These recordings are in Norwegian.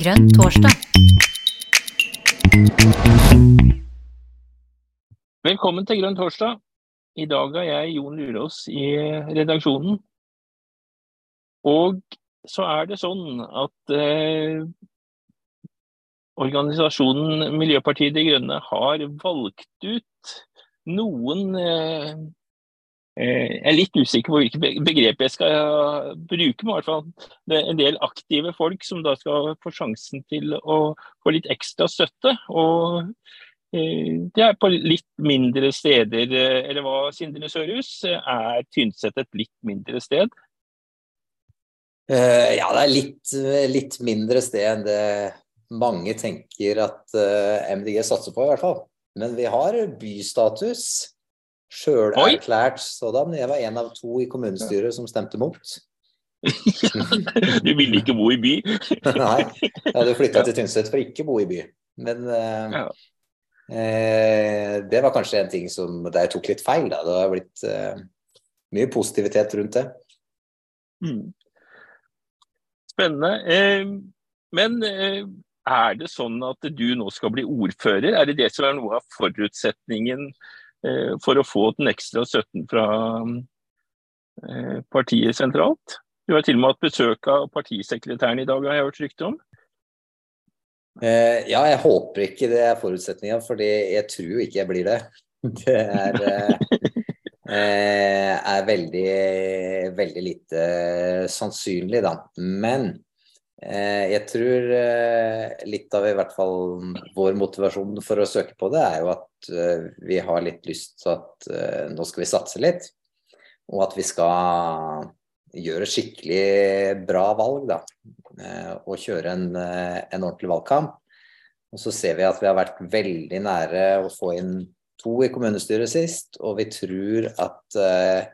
Grønn torsdag. Velkommen til Grønn torsdag. I dag er jeg Jon Lurås i redaksjonen. Og så er det sånn at eh, organisasjonen Miljøpartiet De Grønne har valgt ut noen eh, Jeg er litt usikker på hvilke begrep jeg skal bruke, men i hvert fall det er en del aktive folk som da skal få sjansen til å få litt ekstra støtte. og eh, det er på litt mindre steder, eller hva, Sindre Sørhus? Er Tynset et litt mindre sted? Ja, det er litt, litt, mindre sted enn det mange tenker at MDG satser på, i hvert fall. Men vi har bystatus. Sjølerklært sådan. Jeg var en av to i kommunestyret som stemte mot. du ville ikke bo i by? Nei, jeg hadde flytta til Tynset for ikke å bo i by. Men ja. eh, det var kanskje en ting som der jeg tok litt feil. Da. Det har blitt eh, mye positivitet rundt det. Mm. Spennende. Eh, men eh, er det sånn at du nå skal bli ordfører? Er det det som er noe av forutsetningen eh, for å få den ekstra støtten fra partiet sentralt? Du har til og med hatt besøk av partisekretæren i dag, har jeg hørt rykte om? ja, jeg håper ikke det er forutsetninga, for jeg tror ikke jeg blir det. Det er, er veldig, veldig lite sannsynlig, da. Men Eh, jeg tror eh, litt av i hvert fall vår motivasjon for å søke på det, er jo at eh, vi har litt lyst til at nå skal vi satse litt. Og at vi skal gjøre skikkelig bra valg, da. Og kjøre en, en ordentlig valgkamp. Og så ser vi at vi har vært veldig nære å få inn to i kommunestyret sist, og vi tror at eh,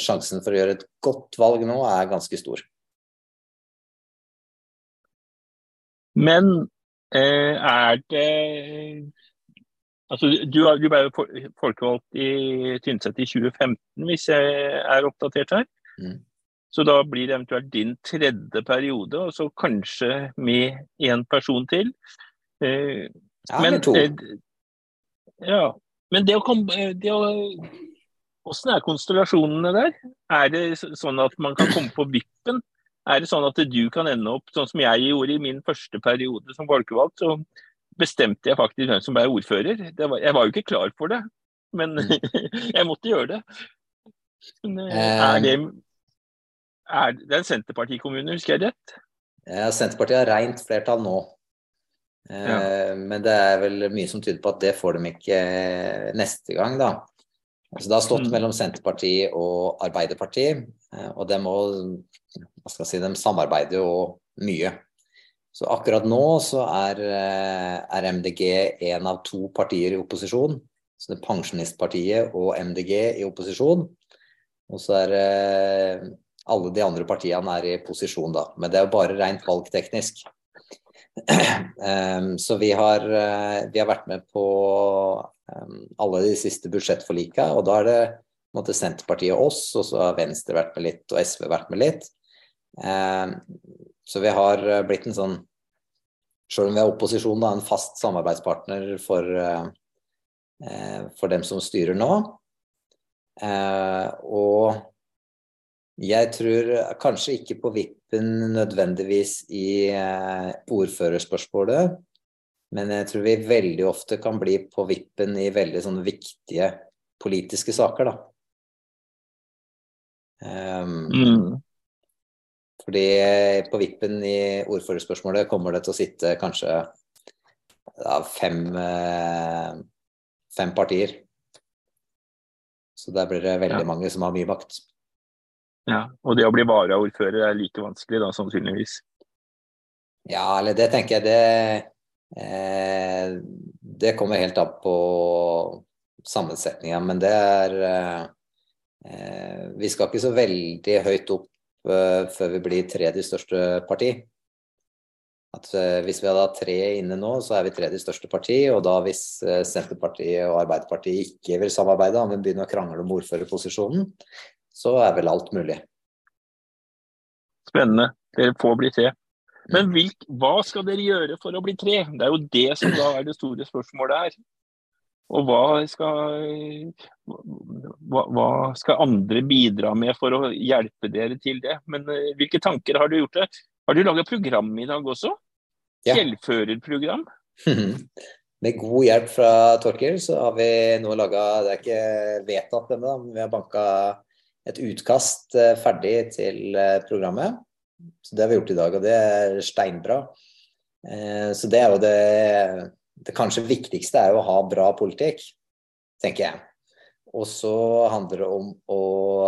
sjansen for å gjøre et godt valg nå er ganske stor. Men eh, er det Altså, du, du ble jo folkevalgt i Tynset i 2015, hvis jeg er oppdatert her. Mm. Så da blir det eventuelt din tredje periode, og så kanskje med én person til. Eh, ja, men, to. Eh, ja, men det å komme det å, Hvordan er konstellasjonene der? Er det sånn at man kan komme på vippen er det sånn at du kan ende opp sånn som jeg gjorde i min første periode som folkevalgt? Så bestemte jeg faktisk hvem som ble ordfører. Var, jeg var jo ikke klar for det, men mm. jeg måtte gjøre det. Eh, er det er det en Senterpartikommune, husker jeg rett? Ja, Senterpartiet har rent flertall nå. Eh, ja. Men det er vel mye som tyder på at det får de ikke neste gang, da. Altså, det har stått mm. mellom Senterpartiet og Arbeiderpartiet, eh, og de, må si, de samarbeider jo mye. Så akkurat nå så er, eh, er, MDG en av to partier i opposisjon. Så det er Pensjonistpartiet og MDG i opposisjon. Og så er eh, alle de andre partiene er i posisjon, da. Men det er jo bare rent valgteknisk. Så vi har, vi har, vært med på alle de siste budsjettforlika, og da er det måte, Senterpartiet og oss, og så har Venstre vært med litt, og SV vært med litt. Eh, så vi har eh, blitt en sånn, selv om vi er opposisjon, da, en fast samarbeidspartner for, eh, for dem som styrer nå. Og jeg tror kanskje ikke på vippen nødvendigvis i ordførerspørsmålet, men jeg tror vi veldig ofte kan bli på vippen i veldig sånne viktige politiske saker, da. Um, mm. Fordi på vippen i ordførerspørsmålet kommer det til å sitte kanskje ja, fem, eh, fem, partier. Så der blir det veldig ja. mange som har mye makt. Ja, Og det å bli varaordfører er like vanskelig da, sannsynligvis? Ja, eller det tenker jeg det eh, Det kommer helt an på sammensetninga, men det er eh, Vi skal ikke så veldig høyt opp Eh, før vi blir tredje største parti. At eh, Hvis vi hadde hatt tre inne nå, så er vi tredje største parti. Og da hvis eh, Senterpartiet og Arbeiderpartiet ikke vil samarbeide, men begynner å krangle om ordførerposisjonen, så er vel alt mulig. Spennende. Dere får bli tre. Men hvilk, hva skal dere gjøre for å bli tre? Det er jo det som da er det store spørsmålet her. Og hva skal, hva, hva skal andre bidra med for å hjelpe dere til det? Men uh, hvilke tanker har du gjort det? Har du laga program i dag også? Ja. Fjellførerprogram? Med god hjelp fra Torkel så har vi nå laga Det er ikke vedtatt ennå, men vi har banka et utkast eh, ferdig til eh, programmet. Så det har vi gjort i dag, og det er steinbra. Så det er jo det det kanskje viktigste er jo å ha bra politikk, tenker jeg. Og så handler det om å,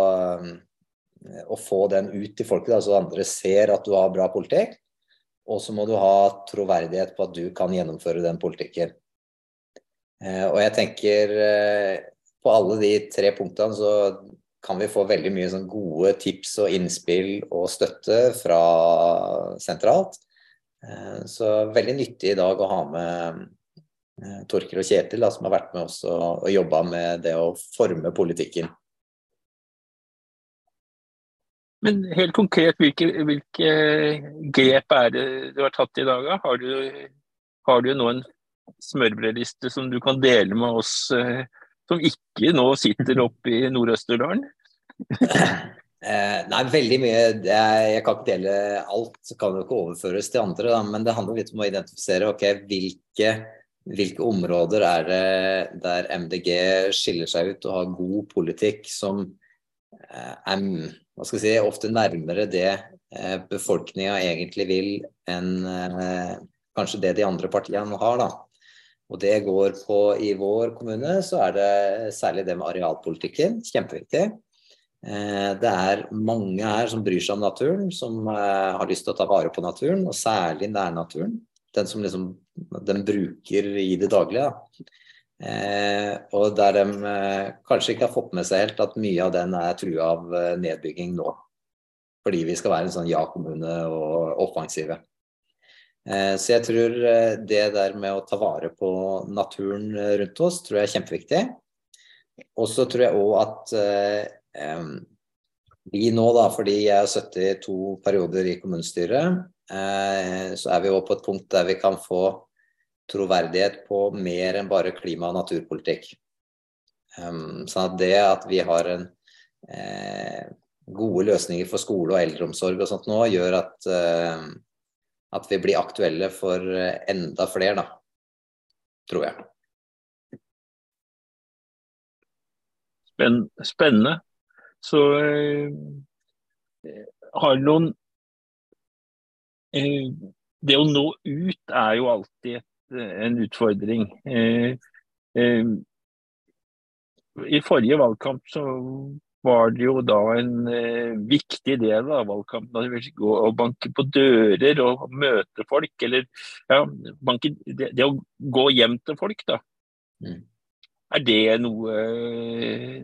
eh, å få den ut til folket, da, så andre ser at du har bra politikk. Og så må du ha troverdighet på at du kan gjennomføre den politikken. Eh, og jeg tenker eh, på alle de tre punktene så kan vi få veldig mye sånn gode tips og innspill og støtte fra sentralt. Så veldig nyttig i dag å ha med Torkel Torker og Kjetil, da, som har vært med oss og, og jobba med det å forme politikken. Men helt konkret, hvilke, hvilke, grep er det du har tatt i dag? Har du, har du nå en smørbrødliste som du kan dele med oss eh, som ikke nå sitter oppe i Nord-Østerdalen? Eh, nei, veldig mye. Jeg kan ikke dele alt, så kan jo ikke overføres til andre. Men det handler litt om å identifisere okay, hvilke hvilke områder er det der MDG skiller seg ut og har god politikk som eh, er hva skal jeg si, ofte nærmere det eh, befolkninga egentlig vil, enn eh, kanskje det de andre partiene har. da. Og det går på I vår kommune så er det særlig det med arealpolitikken. Kjempeviktig. Det er mange her som bryr seg om naturen, som har lyst til å ta vare på naturen, og særlig nærnaturen den som liksom den bruker i det daglige. Eh, og der de eh, kanskje ikke har fått med seg helt at mye av den er trua av eh, nedbygging nå. Fordi vi skal være en sånn ja-kommune og offensive. Eh, så jeg tror eh, det der med å ta vare på naturen eh, rundt oss, tror jeg er kjempeviktig. Og så tror jeg òg at vi nå, da, fordi jeg har sittet i to perioder i kommunestyret, Eh, så er vi òg på et punkt der vi kan få troverdighet på mer enn bare klima- og naturpolitikk. Sånn at det at vi har en eh, gode løsninger for skole og eldreomsorg og sånt nå, gjør at, eh, at vi blir aktuelle for enda flere, da. Tror jeg. Spennende. Så øh, har noen øh, det å nå ut er jo alltid et, eh, en utfordring. Eh, I forrige valgkamp så var det jo da en viktig del av valgkampen å gå og banke på dører og møte folk. Eller ja, banke, det, det, å gå hjem til folk, da. Mm. Er det noe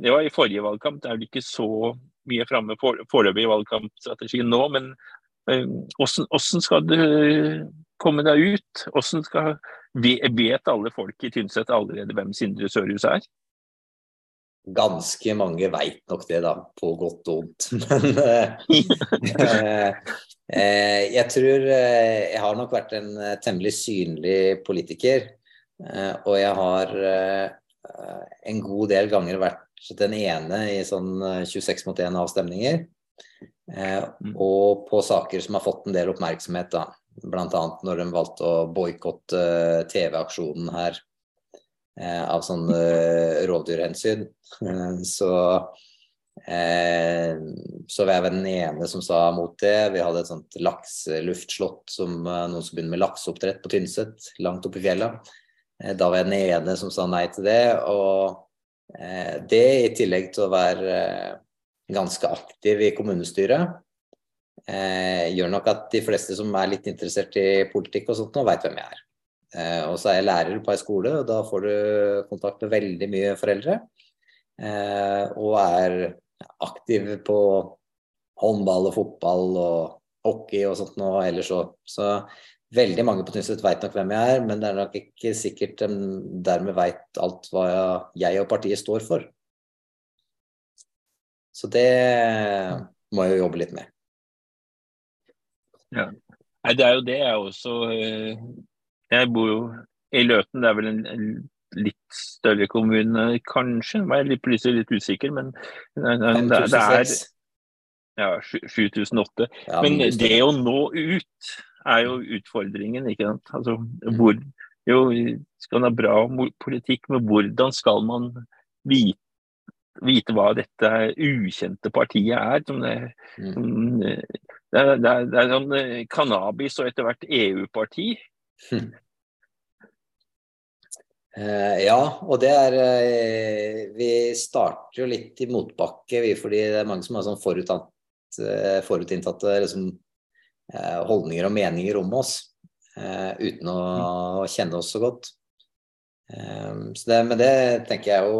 Det var i forrige valgkamp, det er vel ikke så mye framme foreløpig i valgkampstrategien nå. Men hvordan, hvordan skal du komme deg ut? Hvordan skal, vet alle folk i Tynset allerede hvem Sindre Sørhus er? Ganske mange veit nok det, da, på godt og vondt. Men eh, eh, jeg tror eh, Jeg har nok vært en temmelig synlig politiker. Og jeg har en god del ganger vært den ene i sånn 26 mot 1-avstemninger. Eh, mm. og på saker som har fått en del oppmerksomhet, da. Bl.a. når de valgte å boikotte TV-aksjonen her av sånn eh, rovdyrhensyn. så eh, så var jeg den ene som sa mot det. Vi hadde et sånt lakseluftslott som eh, noen som begynner med lakseoppdrett på Tynset, langt oppe i fjella. da var jeg den ene som sa nei til det. Og det i tillegg til å være ganske aktiv i kommunestyret. Eh, gjør nok at de fleste som er litt interessert i politikk og sånt nå, veit hvem jeg er. Eh, og så er jeg lærer på ei skole, og da får du kontakt med veldig mye foreldre. Eh, og er aktiv på håndball og fotball og hockey og sånt nå ellers òg. Så veldig mange på Tynset veit nok hvem jeg er, men det er nok ikke sikkert de dermed veit alt hva jeg og partiet står for. Så det må jeg jo jobbe litt med. Ja. Nei, det er jo det. Jeg også eh, Jeg bor jo i Løten. Det er vel en, en litt større kommune, kanskje. Jeg er litt, plutselig litt usikker, men det, det, det er ja, 7008. Ja, men det å nå ut er jo utfordringen, ikke sant. Altså, hvor, jo, skal man ha bra politikk, men hvordan skal man vite vite hva dette ukjente partiet er. Som det, mm. som, det, er, det, er, det er sånn eh, cannabis og etter hvert EU-parti. Uh, ja, og det er uh, Vi starter jo litt i motbakke, vi, fordi det er mange som har sånn forutinntatte, uh, forutinntatte liksom, holdninger og meninger om oss uten å mm. kjenne oss så godt. så det, men det tenker jeg jo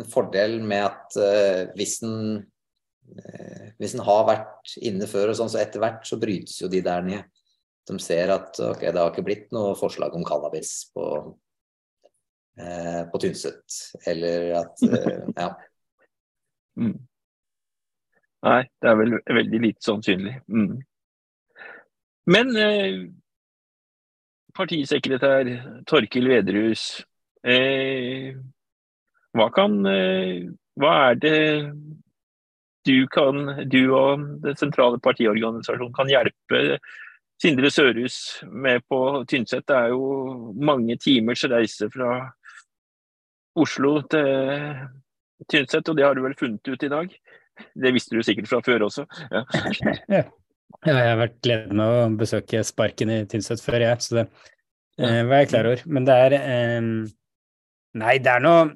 en fordel med at hvis en hvis den har vært inne før, og sånn, så etter hvert så brytes jo de der ned. De ser at ok, det har ikke blitt noe forslag om cannabis på, eh, på Tynset. Eller at Ja. Mm. Nei, det er vel veldig lite sannsynlig. Mm. Men partisekretær Torkil Vedrehus eh, hva, kan, eh, hva er det du, kan, du og den sentrale partiorganisasjonen kan hjelpe Sindre Sørhus med på Tynset? Det er jo mange timers reise fra Oslo til Tynset, og det har du vel funnet ut i dag? Det visste du sikkert fra før også? Ja. ja jeg har vært gleden med å besøke Sparken i Tynset før, jeg, så det eh, var jeg klar over. Men det er eh, Nei, det er noe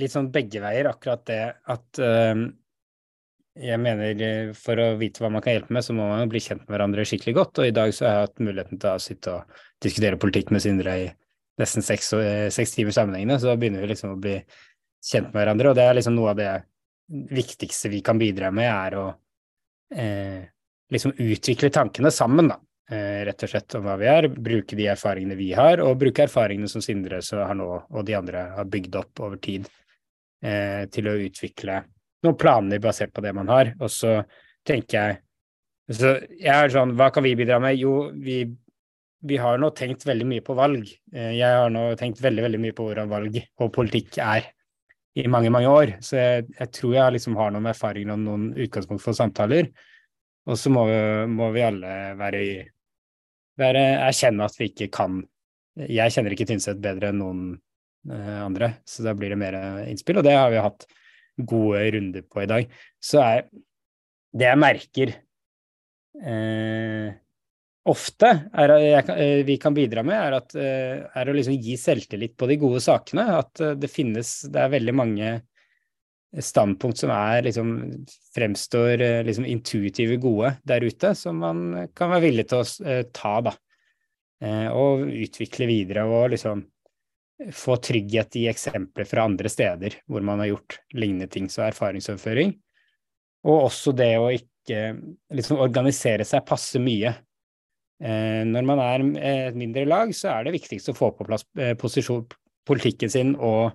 litt sånn begge veier, akkurat det at uh, jeg mener eh, for å vite hva man kan hjelpe med, så må man jo bli kjent med hverandre skikkelig godt. Og i dag så har jeg hatt muligheten til å sitte og diskutere politikk med Sindre i nesten seks, eh, seks timer sammenhengende, så begynner vi liksom å bli kjent med hverandre. Og det er liksom noe av det viktigste vi kan bidra med, er å eh, liksom utvikle tankene sammen, da. Eh, rett og slett om hva vi er, bruke de erfaringene vi har, og bruke erfaringene som Sindre har nå, og de andre har bygd opp over tid eh, til å utvikle noen planer basert på det man har. Og så tenker jeg så jeg er sånn, Hva kan vi bidra med? Jo, vi, vi har nå tenkt veldig mye på valg. Eh, jeg har nå tenkt veldig veldig mye på hvordan valg og politikk er i mange mange år. Så jeg, jeg tror jeg liksom har noen erfaringer og noen utgangspunkt for samtaler. Og så må, må, vi alle være, være, erkjenne at vi ikke kan Jeg kjenner ikke Tynset bedre enn noen Eh, andre, så da blir det mer innspill, og det har vi hatt gode runder på i dag. Så er det jeg merker eh, ofte er, jeg, eh, vi kan bidra med, er, at, eh, er å liksom gi selvtillit på de gode sakene. At det finnes Det er veldig mange standpunkt som er liksom fremstår liksom intuitive gode der ute, som man kan være villig til å ta, da. Og utvikle videre og liksom få trygghet i eksempler fra andre steder hvor man har gjort lignende ting, så erfaringsoverføring. Og også det å ikke liksom organisere seg passe mye. Eh, når man er et mindre lag, så er det viktigst å få på plass eh, posisjon, politikken sin og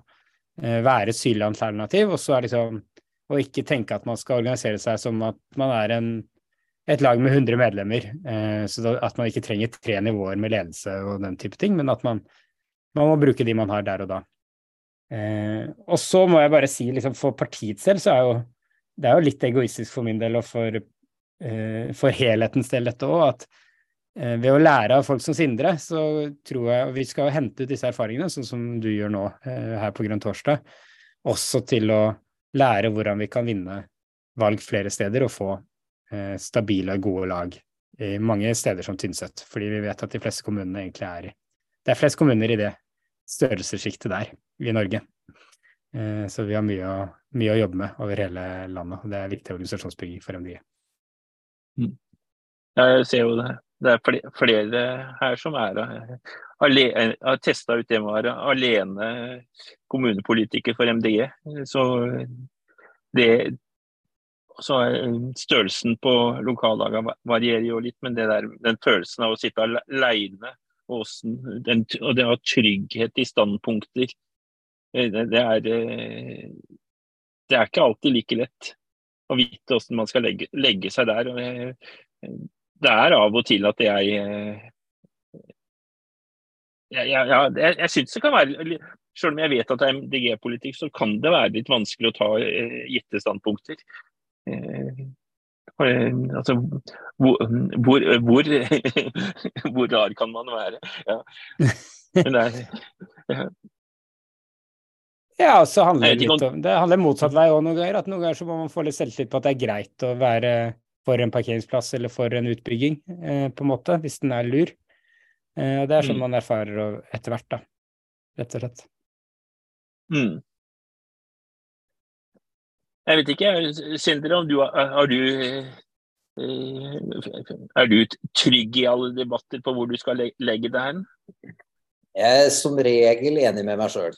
eh, være et synlig alternativ, og så er liksom å ikke tenke at man skal organisere seg som at man er en, et lag med 100 medlemmer, eh, så da, at man ikke trenger tre nivåer med ledelse og den type ting, men at man man må bruke de man har der og da. Eh, og så må jeg bare si, liksom, for partiets del, så er jo det er jo litt egoistisk for min del og for, eh, for helhetens del dette òg, at eh, ved å lære av folk som Sindre, så tror jeg og Vi skal hente ut disse erfaringene, sånn som du gjør nå eh, her på Grønn torsdag, også til å lære hvordan vi kan vinne valg flere steder og få eh, stabile og gode lag i mange steder som Tynset. Fordi vi vet at de fleste kommunene egentlig er i Det er flest kommuner i det størrelsessjiktet der i Norge. Eh, så vi har mye å, mye å, jobbe med over hele landet, og det er viktig organisasjonsbygging for MDG. Mm. Jeg ser jo det. Det er flere her som er alene, har testa ut det med å være alene kommunepolitiker for MDG. Så det så Størrelsen på lokallagene varierer jo litt, men der, den følelsen av å sitte alene og, den, og det å ha trygghet i standpunkter, eh, det, det, er, eh, det er ikke alltid like lett å vite hvordan man skal legge, legge seg der. og det er av og til at jeg jeg, jeg, jeg, jeg synes det kan være Selv om jeg vet at det er MDG-politikk, så kan det være litt vanskelig å ta eh, gitte standpunkter. Altså, hvor, hvor, hvor, hvor, rar kan man være? Ja. Ja. Ja, så handler det, litt om, det handler motsatt vei òg noen ganger. At noen ganger så må man få litt selvtillit på at det er greit å være for en parkeringsplass eller for en utbygging, eh, på en måte, hvis den er lur. Eh, og det er sånn mm. man erfarer etter hvert, da. Rett og slett. Mm. Jeg vet ikke, Sindre, om du har du eh, Er du trygg i alle debatter på hvor du skal legge det hen? Jeg er som regel enig med meg sjøl.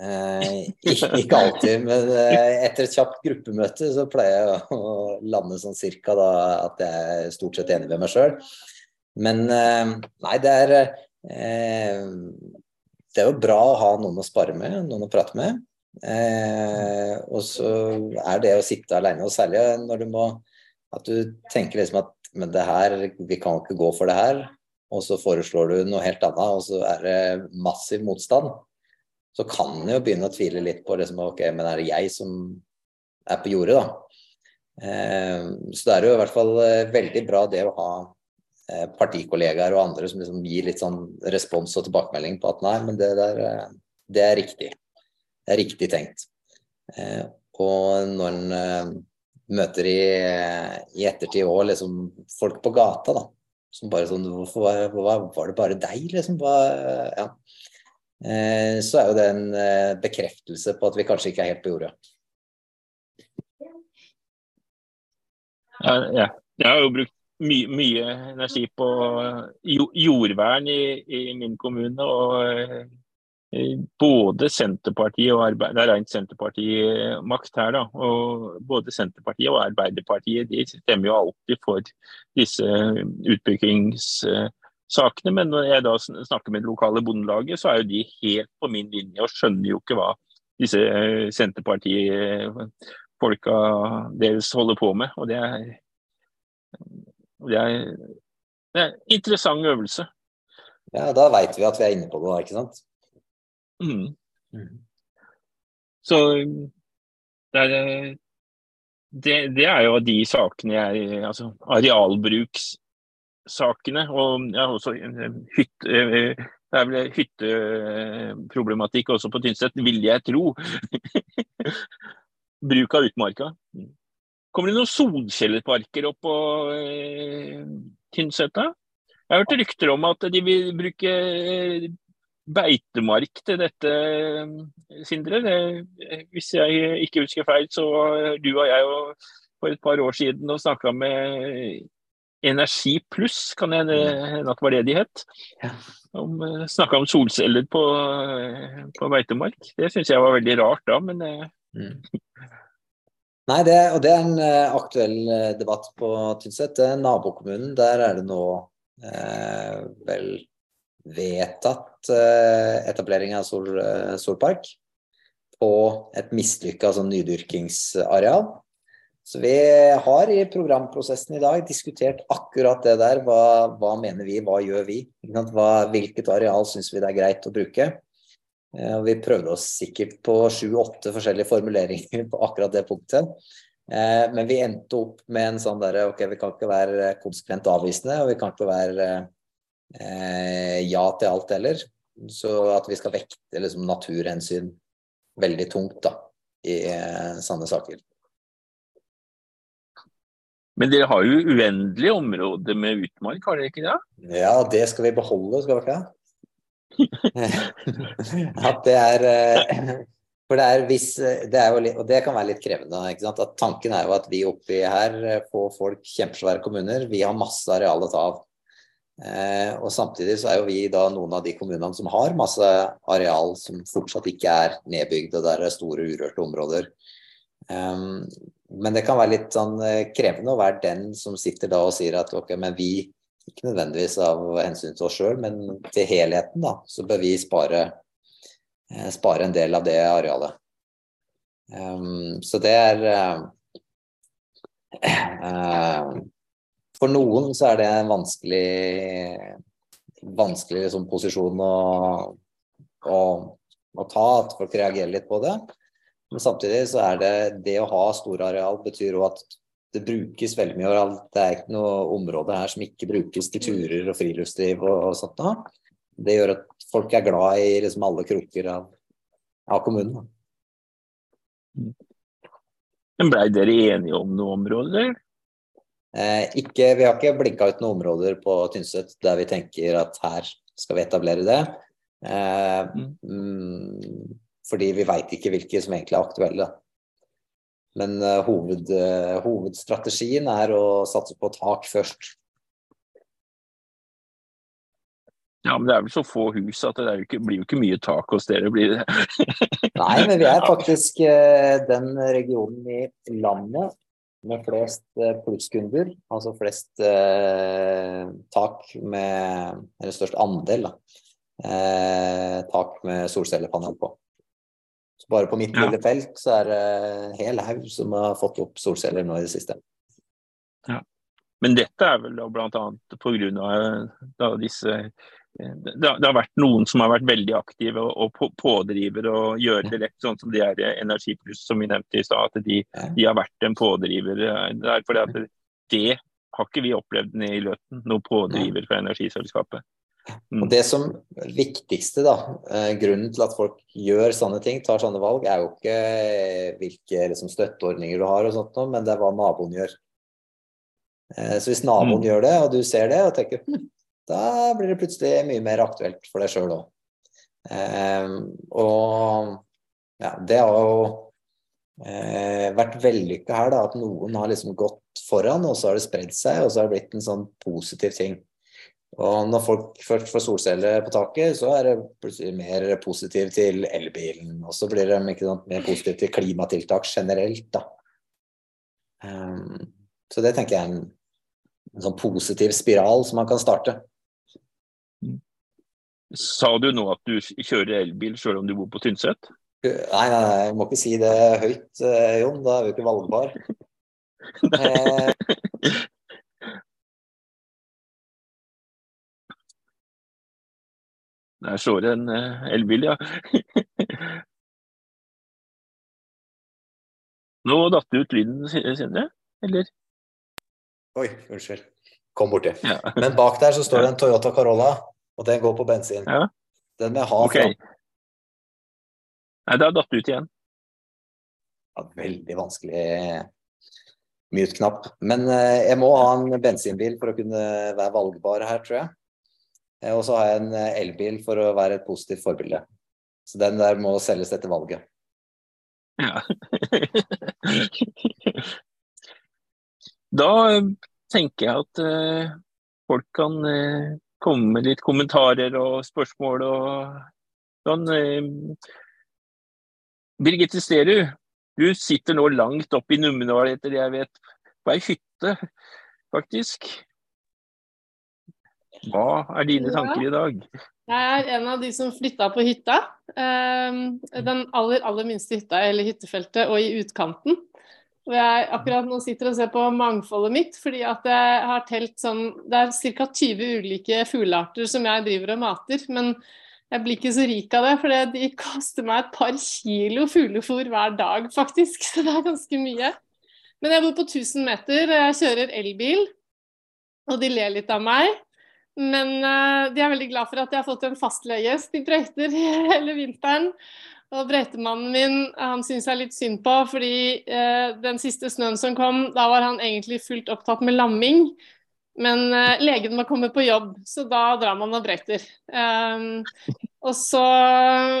Eh, ikke alltid, men eh, etter et kjapt gruppemøte så pleier jeg å lande sånn cirka da at jeg er stort sett enig med meg sjøl. Men nei, det er Det er jo bra å ha noen å spare med, noen å prate med. Eh, og så er det å sitte alene, og særlig når du må At du tenker liksom at men det her, vi kan ikke gå for det her. Og så foreslår du noe helt annet, og så er det massiv motstand så kan en jo begynne å tvile litt på liksom, ok, men er det jeg som er på jordet, da? Eh, så det er jo i hvert fall eh, veldig bra det å ha eh, partikollegaer og andre som liksom gir litt sånn respons og tilbakemelding på at nei, men det der, eh, det er riktig. Det er riktig tenkt. Eh, og når en eh, møter i, i ettertid òg liksom folk på gata, da, som bare sånn Hvorfor var, var det bare deg, liksom? Hva, ja. Eh, så er jo det en bekreftelse på at vi kanskje ikke er helt på jorda. Ja. Jeg har jo brukt my mye energi på jordvern i, i min kommune. og både Senterpartiet og Arbeid, Det er rent Senterpartimakt her, da. og Både Senterpartiet og Arbeiderpartiet de stemmer jo alltid for disse utbyggingssakene. Men når jeg da snakker med det lokale bondelaget, så er jo de helt på min linje og skjønner jo ikke hva disse eh, Senterparti-folka deres holder på med. Og det er, det er, det er en interessant øvelse. Ja, da veit vi at vi er inne på noe, ikke sant? Mm. Mm. Så det er, det, det er jo de sakene jeg Altså arealbrukssakene. Og ja, også hytte, eh, det er vel hytteproblematikk også på Tynset, vil jeg tro. Bruk av utmarka. Kommer det noen solcelleparker opp på eh, Tynset? Jeg har hørt rykter om at de vil bruke eh, beitemark til dette, Sindre. Det, hvis jeg ikke husker feil, så var du og jeg for et par år siden og snakka med Energi pluss, kan jeg hende at var det de het. Om, eh, Snakka om solceller på, eh, på beitemark. Det syns jeg var veldig rart da, men eh, mm. Nei, det, og det er en aktuell debatt på Tynset. Nabokommunen, der er det nå uh, vel vedtatt uh, etablering av sol, solpark på et mislykka sånn nydyrkingsareal. Så vi har i programprosessen i dag diskutert akkurat det der. Hva, hva mener vi, hva gjør vi? Hva, hvilket areal syns vi det er greit å bruke? Eh, vi prøvde oss sikkert på sju-åtte forskjellige formuleringer på akkurat det punktet. Eh, men vi endte opp med en sånn derre ok, vi kan ikke være konsekvent avvisende, og vi kan ikke være eh, ja til alt heller. Så at vi skal vekte liksom, naturhensyn veldig tungt da, i eh, sånne saker. Men dere har jo uendelige områder med utmark, har dere ikke det? Ja, det skal vi beholde, skal vi ikke? At det er eh, For det er hvis det er litt, Og det kan være litt krevende. At Tanken er jo at vi oppi her eh, får folk kjempesvære kommuner. Vi har masse areal å ta av. Eh, og samtidig så er jo vi da noen av de kommunene som har masse areal som fortsatt ikke er nedbygd, og der er store urørte områder. Um, men det kan være litt sånn eh, krevende å være den som sitter da og sier at ok, men vi, ikke nødvendigvis av hensyn til oss sjøl, men til helheten, da, så bør vi spare, eh, spare en del av det arealet. Um, så det er uh, for noen så er det en vanskelig, vanskelig liksom, posisjon å, å, å, ta, at folk reagerer litt på det. Men samtidig så er det det å ha store areal betyr jo at det brukes veldig mye areal. Det er ikke noe område her som ikke brukes til turer og friluftsliv og, og sånt noe. Det gjør at folk er glad i liksom alle kroker av, av kommunen. Men blei dere enige om noen områder? Eh, ikke, vi har ikke blinka ut noen områder på Tynset der vi tenker at her skal vi etablere det. Eh, mm, fordi vi veit ikke hvilke som egentlig er aktuelle. Men uh, hoved, hovedstrategien er å satse på tak først. Ja, men det er vel så få hus at det jo ikke, blir jo ikke mye tak hos dere, blir det? Nei, men vi er faktisk den regionen i landet med flest plusskunder. Altså flest tak med Eller størst andel, da. tak med solcellepanel på. Så Bare på mitt lille felt så er det en hel haug som har fått opp solceller nå i det siste. Ja. Men dette er vel bl.a. pga. disse det, har vært noen som har vært veldig aktive og, pådrivere og gjør det rett, sånn som de er Energipluss, som vi nevnte i stad. At de, de, har vært en pådriver. Der, for det, det har ikke vi opplevd nede i Løten, noen pådriver fra energiselskapet. Og Det som viktigste, da, eh, grunnen til at folk gjør sånne ting, tar sånne valg, er jo ikke eh, hvilke liksom, støtteordninger du har, og sånt, men det er hva naboen gjør. Eh, så hvis naboen mm. gjør det, og du ser det og tenker hm, da blir det plutselig mye mer aktuelt for deg sjøl òg. Eh, og ja, det har jo eh, vært vellykka her, da, at noen har liksom gått foran, og så har det spredd seg, og så har det blitt en sånn positiv ting. Og når folk først får solceller på taket, så er det plutselig mer positiv til elbilen. Og så blir de sant, mer positiv til klimatiltak generelt, da. Um, så det tenker jeg er en, en, sånn positiv spiral som man kan starte. Sa du nå at du kjører elbil sjøl om du bor på Tynset? Nei, nei, nei, jeg må ikke si det høyt, eh, Jon. Da er vi ikke valgbar. eh, Der står det en uh, elbil, ja. Nå datt det ut lyden, Sindre? Eller? Oi, unnskyld. Kom borti. Ja. Men bak der så står det en Toyota Carolla, og den går på bensin. Ja. Den med ha okay. Nei, det har datt ut igjen. Ja, veldig vanskelig mute-knapp. Men uh, jeg må ha en bensinbil for å kunne være valgbar her, tror jeg. Eh, og så har jeg en eh, elbil for å være et positivt forbilde. Så den der må selges etter valget. Ja. da tenker jeg at folk kan komme med litt kommentarer og spørsmål og sånn. Uh, Birgitte Sterud, du sitter nå langt oppe i Numedal etter det jeg vet, på ei hytte, faktisk. Hva er dine tanker i dag? Jeg er en av de som flytta på hytta. Ehm, den aller, aller minste hytta i hele hyttefeltet, og i utkanten. Og jeg akkurat nå sitter og ser på mangfoldet mitt, fordi at jeg har telt sånn Det er ca. 20 ulike fuglearter som jeg driver og mater. Men jeg blir ikke så rik av det, for de koster meg et par kilo fuglefôr hver dag, faktisk. Så det er ganske mye. Men jeg bor på 1000 meter, og jeg kjører elbil. Og de ler litt av meg. Men uh, de er veldig glad for at jeg har fått en fastleiegjest de brøyter hele vinteren. Og Bretemannen min han syns jeg er litt synd på, fordi eh, den siste snøen som kom, da var han egentlig fullt opptatt med lamming. Men eh, legen må komme på jobb, så da drar man og brøyter. Um, og så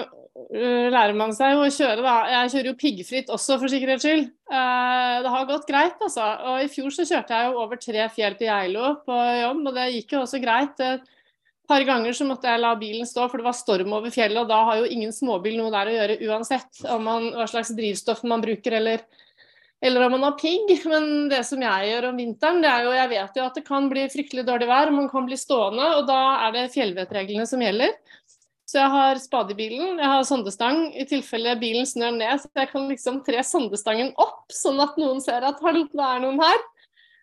uh, lærer man seg å kjøre, da. Jeg kjører jo piggfritt også, for sikkerhets skyld. Eh, det har gått greit, altså. Og i fjor så kjørte jeg jo over tre fjell til Geilo på jobb, og det gikk jo også greit. Et par ganger så måtte jeg la bilen stå, for det var storm over fjellet, og da har jo ingen småbil noe der å gjøre uansett man, hva slags drivstoff man bruker, eller, eller om man har pigg. Men det som jeg gjør om vinteren, det er jo Jeg vet jo at det kan bli fryktelig dårlig vær, man kan bli stående, og da er det fjellvettreglene som gjelder. Så jeg har spade i bilen, jeg har sondestang i tilfelle bilen snør ned. Så jeg kan liksom tre sondestangen opp, sånn at noen ser at det er noen her.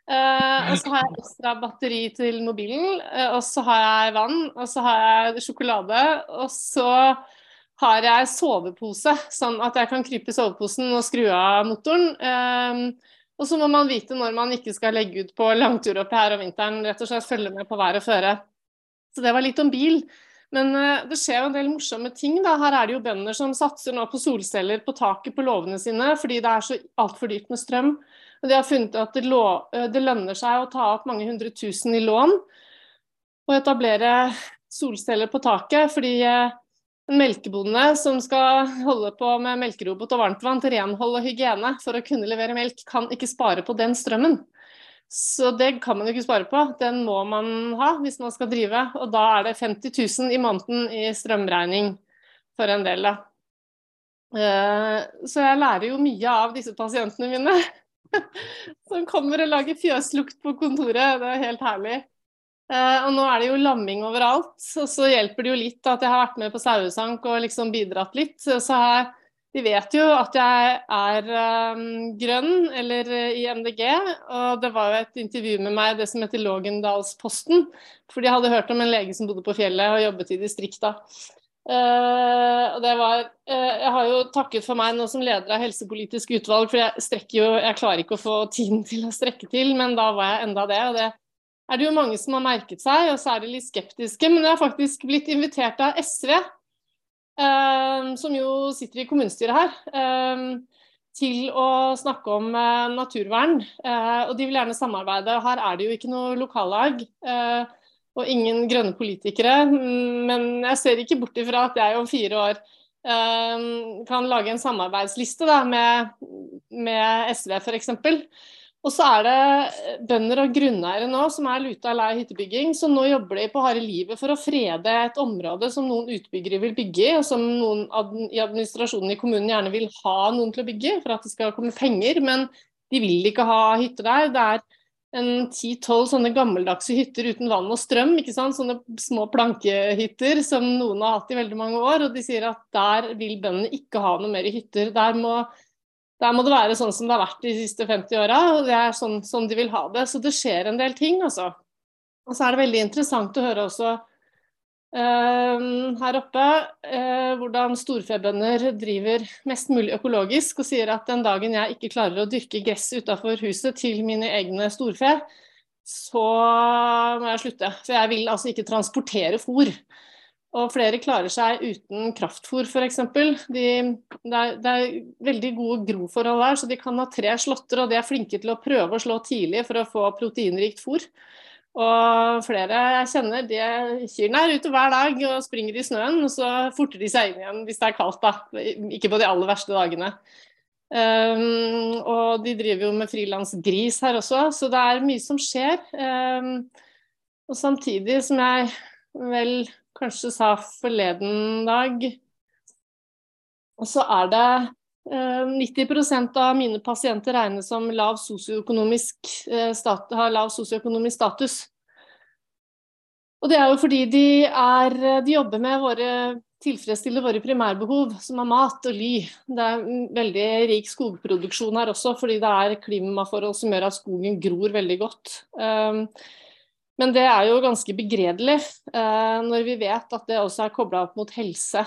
Uh, og så har jeg ekstra batteri til mobilen, uh, og så har jeg vann, og så har jeg sjokolade, og så har jeg sovepose, sånn at jeg kan krype i soveposen og skru av motoren. Uh, og så må man vite når man ikke skal legge ut på langtur oppi her om vinteren, rett og slett følge med på vær og føre. Så det var litt om bil. Men det skjer jo en del morsomme ting. da. Her er det jo bønder som satser nå på solceller på taket på låvene sine fordi det er så altfor dyrt med strøm. De har funnet at det, lå, eh, det, lønner seg å ta opp mange hundre tusen i lån og etablere solceller på taket, fordi eh, en melkebonde som skal holde på med melkerobot og varmtvann til renhold og hygiene for å kunne levere melk, kan ikke spare på den strømmen. Så det kan man jo ikke spare på, den må man ha hvis man skal drive. Og da er det 50 000 i måneden i strømregning for en del, da. Eh, så jeg lærer jo mye av disse pasientene mine. Som kommer og lager fjøslukt på kontoret. Det er helt herlig. Eh, og nå er det jo lamming overalt, og så hjelper det jo litt at jeg har vært med på sauesank og liksom bidratt litt. Så her, de vet jo at jeg er um, grønn, eller uh, i MDG. Og det var jo et intervju med meg, det som heter Lågendalsposten. For de hadde hørt om en lege som bodde på fjellet og jobbet i distrikta. Uh, og det var uh, Jeg har jo takket for meg nå som leder av helsepolitisk utvalg, for jeg strekker jo Jeg klarer ikke å få tiden til å strekke til, men da var jeg enda det. Og det er det jo mange som har merket seg, og så er de litt skeptiske. Men jeg har faktisk blitt invitert av SV, uh, som jo sitter i kommunestyret her, til å snakke om naturvern. og de vil gjerne samarbeide. Her er det jo ikke noe lokallag. Uh, og ingen grønne politikere. Men jeg ser ikke bort ifra at jeg om fire år eh, kan lage en samarbeidsliste da, med, med SV f.eks. Og så er det bønder og grunneiere nå som er luta lei hyttebygging, så nå jobber de på harde livet for å frede et område som noen utbyggere vil bygge og som noen i administrasjonen i kommunen gjerne vil ha noen til å bygge for at det skal komme penger. Men de vil ikke ha hytte der. Det er en ti-tolv sånne gammeldagse hytter uten vann og strøm. ikke sant? Sånne små plankehytter som noen har hatt i veldig mange år. Og de sier at der vil bøndene ikke ha noe mer i hytter. Der må, der må, det være sånn som det har vært de siste 50 åra, og det er sånn som de vil ha det. Så det skjer en del ting, altså. Og så er det veldig interessant å høre også her oppe eh, hvordan storfebønder driver mest mulig økologisk, og sier at den dagen jeg ikke klarer å dyrke gress utafor huset til mine egne storfe, så må jeg slutte. For jeg vil altså ikke transportere fôr. Og flere klarer seg uten kraftfôr f.eks. De, det, er, det er veldig gode groforhold her, så de kan ha tre slåtter, og de er flinke til å prøve å slå tidlig for å få proteinrikt fôr. Og flere jeg kjenner, de kyrne er ute hver dag og springer i snøen, og så forter de seg inn igjen hvis det er kaldt, da. Ikke på de aller verste dagene. Um, og de driver jo med frilansgris her også, så det er mye som skjer. Um, og samtidig, som jeg vel kanskje sa forleden dag, så er det 90 ehm, av mine pasienter regnes som lav eh, har lav sosioøkonomisk status. Og det er jo fordi de, er, de jobber med våre tilfredsstille våre primærbehov, som er mat og ly. Det er veldig rik skogproduksjon her også, fordi det er klimaforhold som gjør at skogen gror veldig godt. Men det er jo ganske begredelig eh, når vi vet at det også er kobla opp mot helse.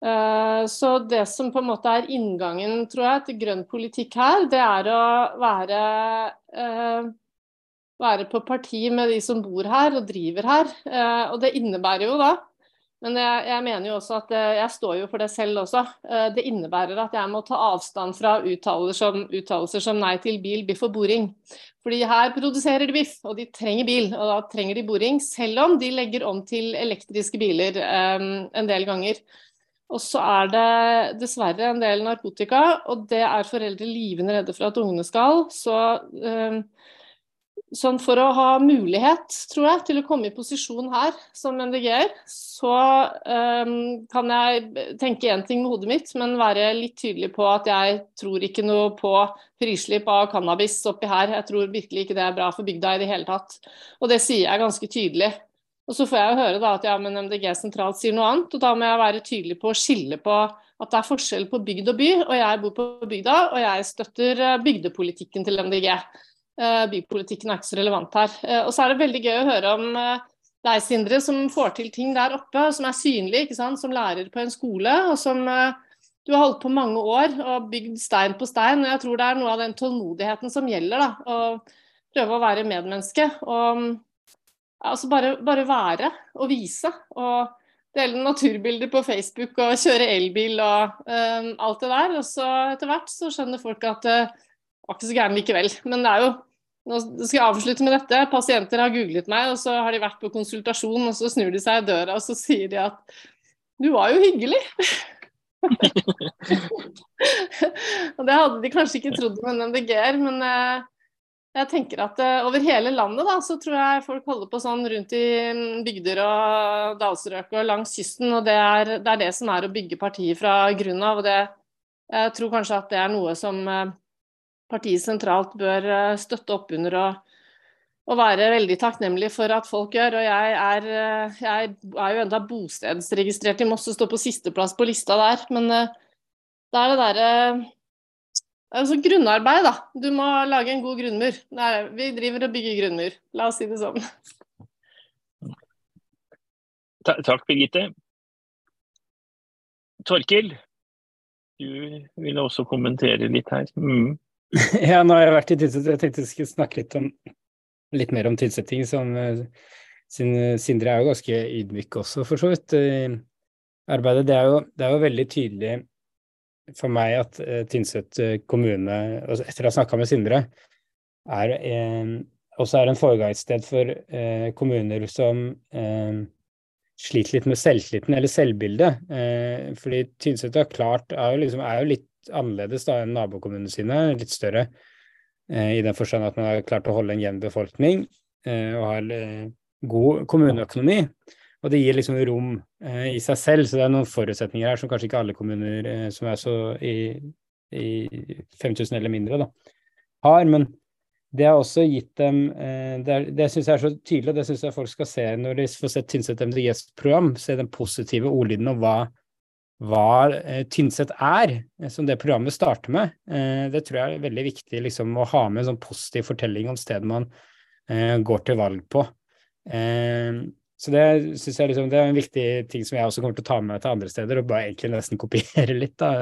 Eh, så det som på en måte er inngangen tror jeg, til grønn politikk her, det er å være, eh, være på parti med de som bor her og driver her. Eh, og det innebærer jo da men jeg, jeg, mener jo også at jeg står jo for det selv også. Det innebærer at jeg må ta avstand fra uttalelser som, uttalelser som nei til bil, biff og boring. Fordi her produserer de biff, og de trenger bil, og da trenger de boring. Selv om de legger om til elektriske biler en del ganger. Og så er det dessverre en del narkotika, og det er foreldre livende redde for at ungene skal. Så um, sånn for å ha mulighet, tror jeg, til å komme i posisjon her som MDG-er, så um, kan jeg tenke én ting med hodet mitt, men være litt tydelig på at jeg tror ikke noe på frislipp av cannabis oppi her. Jeg tror virkelig ikke det er bra for bygda i det hele tatt. Og det sier jeg ganske tydelig. Og så får jeg jo høre da at ja, men MDG sentralt sier noe annet, og da må jeg være tydelig på å skille på at det er forskjell på bygd og by, og jeg bor på bygda, og jeg støtter eh, bygdepolitikken til MDG. Eh, bypolitikken er ikke så relevant her. Eh, og så er det veldig gøy å høre om deg, Sindre, som får til ting der oppe, som er synlig, ikke sant? som lærer på en skole. og som du har holdt på mange år og bygd stein på stein. og Jeg tror det er noe av den tålmodigheten som gjelder. da, Å prøve å være medmenneske. og altså bare, bare være og vise. Og dele naturbilder på Facebook og kjøre elbil og um, alt det der. Og så etter hvert så skjønner folk at det var ikke så gærent likevel. Men det er jo nå skal jeg avslutte med dette. Pasienter har googlet meg, og så har de vært på konsultasjon, og så snur de seg i døra og så sier de at du var jo hyggelig. og det hadde de kanskje ikke trodd med en MDG-er, men uh, jeg tenker at uh, over hele landet da, så tror jeg folk holder på sånn rundt i mm, bygder og dalstrøk og langs kysten. Og det er, det er, det som er å bygge partiet fra grunnen av. og det, Jeg tror kanskje at det er noe som uh, partiet sentralt bør eh, støtte opp under og, og, være veldig takknemlig for at folk gjør. Og jeg er, eh, jeg er jo enda bostedsregistrert i Moss og står på sisteplass på lista der. Men eh, det er det derre Altså grunnarbeid, da. Du må lage en god grunnmur. Nei, vi driver og bygger grunnmur, la oss si det sånn. Takk, Birgitte. Torkil, du ville også kommentere litt her. Mm. Ja, nå har jeg vært i tilsetting. Jeg tenkte jeg skulle snakke litt, om, litt mer om tilsetting. Som, eh, Sindre er jo ganske ydmyk også, for så vidt. i arbeidet. Det er, jo, det er jo veldig tydelig for meg at uh, Tynset eh, kommune, etter å ha snakka med Sindre, er, eh, også er en foregangssted for eh, kommuner som eh, sliter litt med selvtilliten eller selvbildet. Eh, fordi Tynset er klart er jo, liksom, er jo litt annerledes da enn nabokommunene sine, litt større eh, i den forstand at man har klart å holde en jevn befolkning eh, og har eh, god kommuneøkonomi. Og det gir liksom rom eh, i seg selv, så det er noen forutsetninger her som kanskje ikke alle kommuner eh, som er så i, i 5000 eller mindre, da, har. Men det har også gitt dem eh, Det, er, det syns jeg er så tydelig, og det syns jeg folk skal se når de får sett Tynset MDGs program, se den positive ordlyden og hva hva eh, Tynset er, eh, som det programmet starter med. Eh, det tror jeg er veldig viktig liksom, å ha med en sånn positiv fortelling om stedet man går til valg på. Eh, så det synes jeg liksom, det er en viktig ting som jeg også kommer til å ta med til andre steder, og bare egentlig nesten kopiere litt da,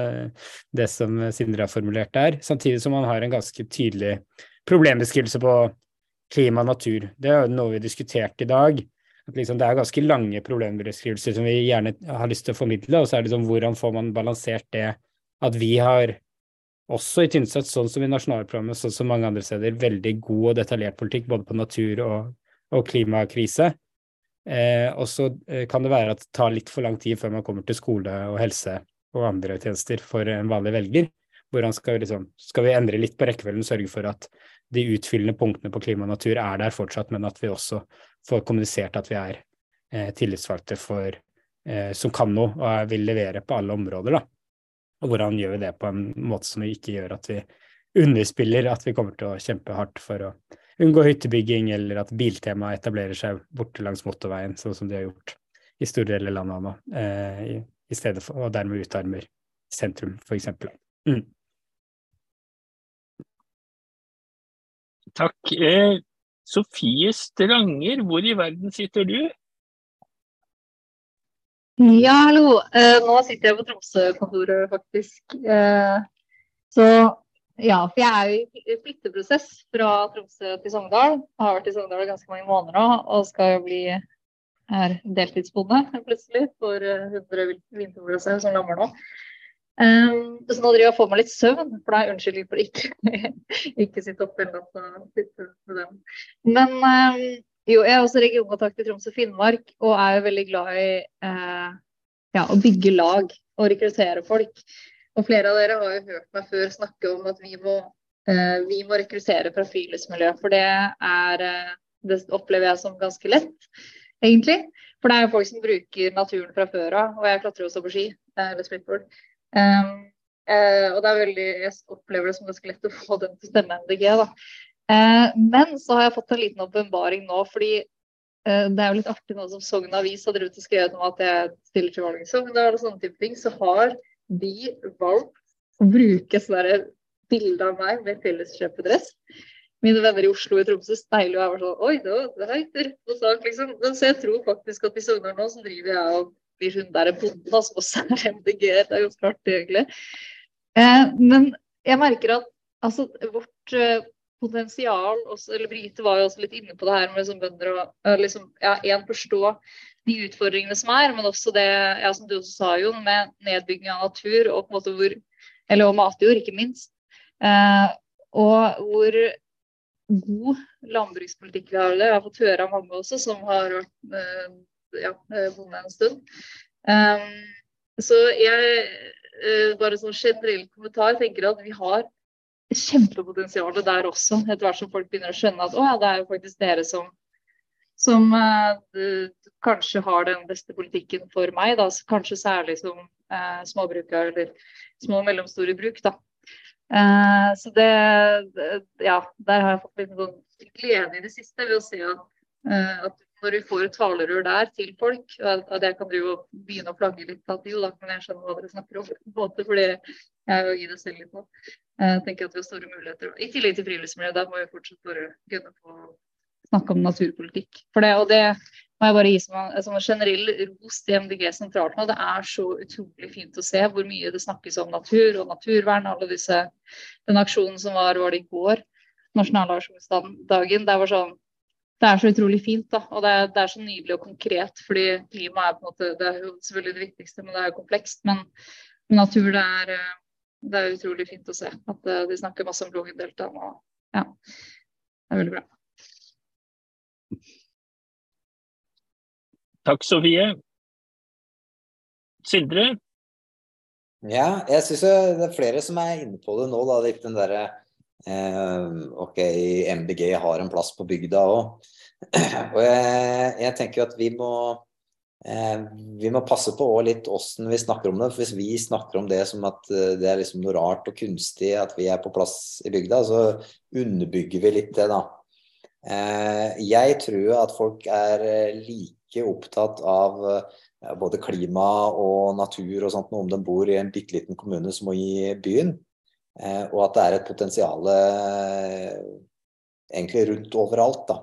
det som Sindre har formulert der. Samtidig som man har en ganske tydelig problembeskrivelse på klima og natur. Det er jo noe vi har diskutert i dag at liksom, det er ganske lange problembeskrivelser som vi gjerne har lyst til å formidle, og så er det liksom hvordan får man balansert det at vi har også i Tynset, sånn som i nasjonalprogrammet, sånn som mange andre steder, veldig god og detaljert politikk både på natur og, og klimakrise. Eh, og så eh, kan det være at det tar litt for lang tid før man kommer til skole og helse og andre tjenester for en vanlig velger. Hvordan skal liksom, skal vi endre litt på rekkefølgen, sørge for at de utfyllende punktene på klima og natur er der fortsatt, men at vi også får kommunisert at vi er eh, tillitsvalgte for, eh, som kan noe og vil levere på alle områder. da. Og hvordan gjør vi det på en måte som vi ikke gjør at vi underspiller at vi kommer til å kjempe hardt for å unngå hyttebygging, eller at Biltema etablerer seg borte langs motorveien, sånn som de har gjort i store deler av landet nå, eh, i, i, stedet for, og dermed utarmer sentrum, f.eks. Mm. Takk. Eh, Sofie Stranger, hvor i verden sitter du? Ja, hallo. Eh, nå sitter jeg på Tromsø-kontoret, faktisk. Eh, så ja, for jeg er jo i flytteprosess fra Tromsø til Sogndal. Jeg har vært i Sogndal ganske mange måneder nå og skal jo bli er deltidsbonde plutselig for 100 vinterblåser som lammer nå. Um, så nå driver jeg og får meg litt søvn, for da er unnskyldning for ikke, ikke sitte oppe hele natta. Men um, jo, jeg er også regionkontakt i Troms og Finnmark, og er jo veldig glad i uh, ja, å bygge lag og rekruttere folk. Og flere av dere har jo hørt meg før snakke om at vi må, eh, vi må rekruttere fra friluftsmiljøet. For det er uh, Det opplever jeg som ganske lett, egentlig. For det er jo folk som bruker naturen fra før av, og jeg klatrer også på ski. eller splitboard. Um, uh, og det er veldig, Jeg opplever det som ganske lett å få den til å stemme MDG. da. Uh, men så har jeg fått en liten åpenbaring nå, fordi det er jo litt artig nå som Sogn Avis har drevet og skrevet om at jeg stiller til valg i Sogndal og sånne type ting, så har de valgt å bruke sånne bilde av meg med felleskjøpedress. mine venner i Oslo og Tromsø steiler jo jeg var sånn Oi, det var høyt rett på sak, liksom. Men så jeg tror faktisk at i Sogndal nå så driver jeg og blir hun der bonden da, som også er MDG. Det er jo klart, egentlig. Eh, men jeg merker at altså, vårt eh, potensial også, eller Brite var jo også litt inne på det her med liksom, bønder og liksom, ja, en forstå de utfordringene som er, men også det ja, som du også sa, Jon, med nedbygging av natur og på en måte hvor, eller og matjord, ikke minst. Eh, og hvor god landbrukspolitikk vi har. Det. Jeg har fått høre av mange også som har vært eh, ja, bonde en stund. Eh, så jeg, uh, bare sånn generell kommentar, tenker at vi har kjempepotensial der også, etter hvert som folk begynner å skjønne at å ja, det er jo faktisk dere som som uh, kanskje har den beste politikken for meg, da, kanskje særlig som uh, småbrukere eller små og mellomstore bruk. Da. Uh, så det, ja, der har jeg fått litt sånn glede i det siste ved å se at, at når du får et talerør der til folk, at jeg kan og begynne å flagge litt at jo, da kan jeg skjønne hva dere snakker om, på fordi jeg er jo i det selv litt nå. Jeg tenker at vi har store muligheter. I tillegg til friluftsmiljøet, der må vi fortsatt bare gunne på snakke om naturpolitikk. For det, og det må jeg bare gi som som en generell ros til MDG sentralt nå. Det er så utrolig fint å se hvor mye det snakkes om natur og naturvern. alle disse, Den aksjonen som var, var det i går, nasjonalaksjonsdagen. Det var sånn det er så utrolig fint. da, og det er, det er, så nydelig og konkret. fordi klima er på en måte, det er jo selvfølgelig det viktigste, men det er jo komplekst. Men, natur, det er, eh, det er, utrolig fint å se. At uh, de snakker masse om Lågendeltaet. Ja, det er veldig bra. Takk, Sofie. Sindre? Ja, jeg syns det er flere som er inne på det nå. da, den der, Eh, ok, MDG har en plass på bygda òg. Og jeg, jeg, tenker at vi må eh, vi må passe på litt åssen vi snakker om det. for Hvis vi snakker om det som at eh, det er liksom noe rart og kunstig at vi er på plass i bygda, så underbygger vi litt det, da. Jeg tror at folk er like opptatt av både klima og natur og sånt om de bor i en bitte liten kommune som i byen. Eh, og at det er et potensial eh, egentlig rundt overalt. Da.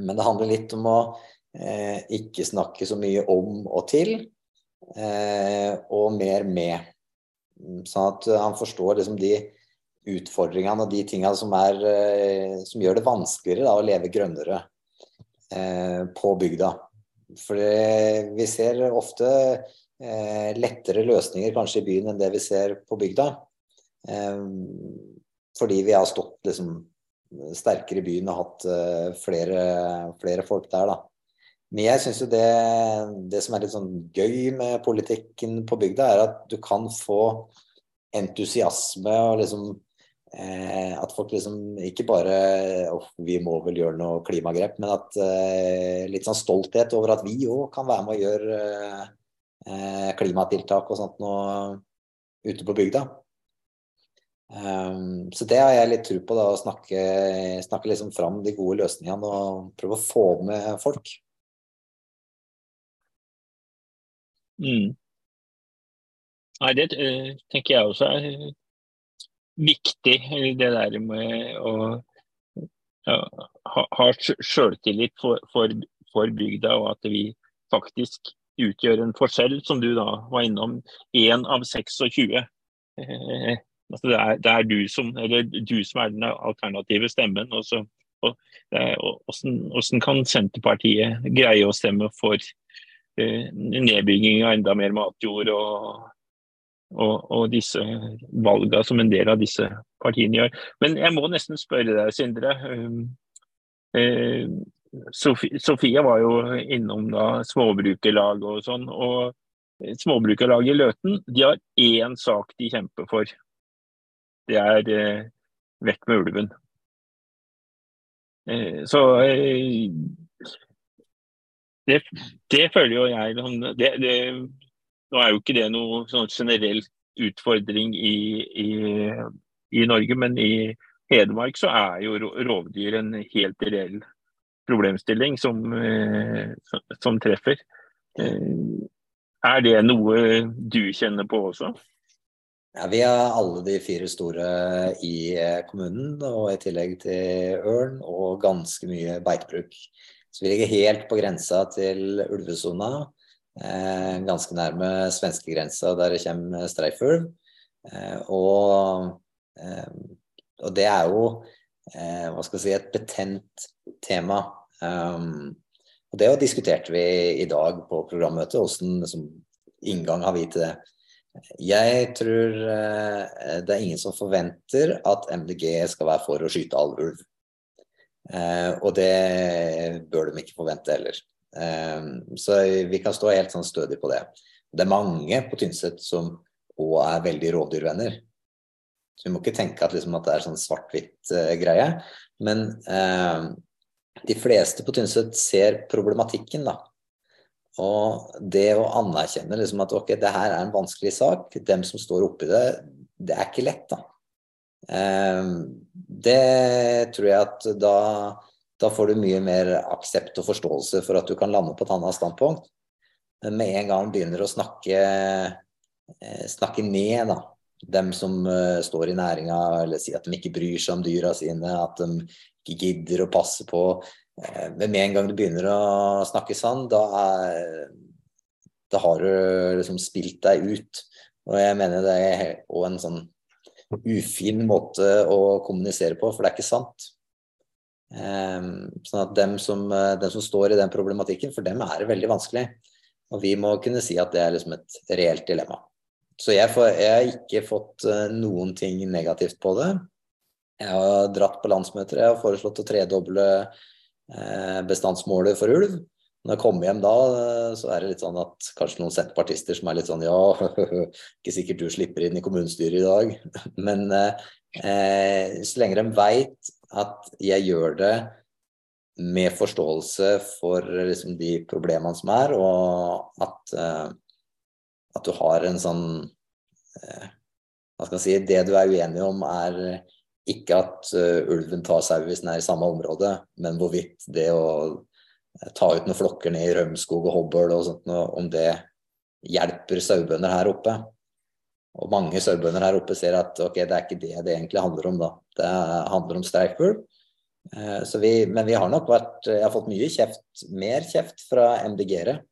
Men det handler litt om å eh, ikke snakke så mye om og til, og mer med. Sånn at han forstår liksom de utfordringene og de tingene som, er, som gjør det vanskeligere da, å leve grønnere på bygda. For vi ser ofte lettere løsninger kanskje i byen enn det vi ser på bygda. Eh, fordi vi har stått liksom sterkere i byen og hatt eh, flere, flere folk der, da. Men jeg syns jo det, det, som er litt sånn gøy med politikken på bygda, er at du kan få entusiasme og liksom eh, At folk liksom ikke bare oh, vi må vel gjøre noe klimagrep, men at eh, litt sånn stolthet over at vi òg kan være med å gjøre eh, klimatiltak og sånt noe ute på bygda. Um, så det har jeg litt tro på, da, å snakke, snakke liksom fram de gode løsningene og prøve å få med folk. Mm. Nei, det uh, tenker jeg også er viktig, det der med å ja, ha, ha sjøltillit for, for, for, bygda, og at vi faktisk utgjør en forskjell, som du da var innom. Én av 26. Eh, Altså det, er, det, er, du som, du som er den alternative stemmen. Og så, er, hvordan, kan Senterpartiet greie å stemme for eh, nedbygging av enda mer matjord og, og, og disse valgene som en del av disse partiene gjør. Men jeg må nesten spørre deg, Sindre. Um, Sofie, Sofie var jo innom da småbrukerlag og sånn. og Småbrukerlaget i Løten de har én sak de kjemper for det er eh, vekk med ulven. Eh, så eh, det, det, føler jo jeg sånn, det, det, Nå er jo ikke det noe sånn generell utfordring i, i, i, Norge, men i Hedmark så er jo rovdyr en helt reell problemstilling som, som treffer. Er det noe du kjenner på også? Ja, Vi har alle de fire store i eh, kommunen, og i tillegg til ørn og ganske mye beitebruk. Så vi ligger helt på grensa til ulvesona. Eh, ganske nærme svenskegrensa der det kommer streifulv. Eh, og, eh, og, det er jo hva skal jeg si, et betent tema. Um, og det diskuterte vi i dag på programmøtet. Hvordan inngang har vi til det? Jeg tror det er ingen som forventer at MDG skal være for å skyte all ulv. Og det bør de ikke forvente heller. Eh, så vi kan stå helt sånn stødig på det. Det er mange på Tynset som òg er veldig rovdyrvenner. Så vi må ikke tenke at, liksom, at det er sånn svart-hvitt-greie. Men de fleste på Tynset ser problematikken, da. Og det å anerkjenne liksom at ok, det her er en vanskelig sak, dem som står oppi det, det er ikke lett, da. Eh, det tror jeg at da, da får du mye mer aksept og forståelse for at du kan lande på et annet standpunkt. Men med en gang begynner å snakke, eh, snakke ned da, dem som uh, står i næringa, eller si at de ikke bryr seg om dyra sine, at de ikke gidder å passe på Eh, men med en gang du begynner å snakke sånn, da, er, da har du liksom spilt deg ut. Og jeg mener det er òg en sånn ufin måte å kommunisere på, for det er ikke sant. Um, sånn at dem som, dem som, står i den problematikken, for dem er det veldig vanskelig. Og vi må kunne si at det er liksom et reelt dilemma. Så jeg, får, jeg har ikke fått uh, noen ting negativt på det. Jeg har dratt på landsmøter, jeg har foreslått å tredoble Eh, bestandsmålet for ulv. Når jeg kommer hjem da, eh, så er det litt sånn at kanskje noen senterpartister som er litt sånn ja, ikke sikkert du slipper inn i kommunestyret i dag. Men eh, så lenge de veit at jeg gjør det med forståelse for liksom, de problemene som er, og at, eh, at du har en sånn eh, Hva skal jeg si Det du er uenig om, er ikke at uh, ulven tar sau hvis den er i samme område, men hvorvidt det å ta ut noen flokker ned i Rømskog og Hobøl og sånt, om det hjelper sauebønder her oppe. Og mange sauebønder her oppe ser at ok, det er ikke det det egentlig handler om, da. Det handler om streifulv. Vi, men vi har nok vært Jeg har fått mye kjeft, mer kjeft fra MDG-ere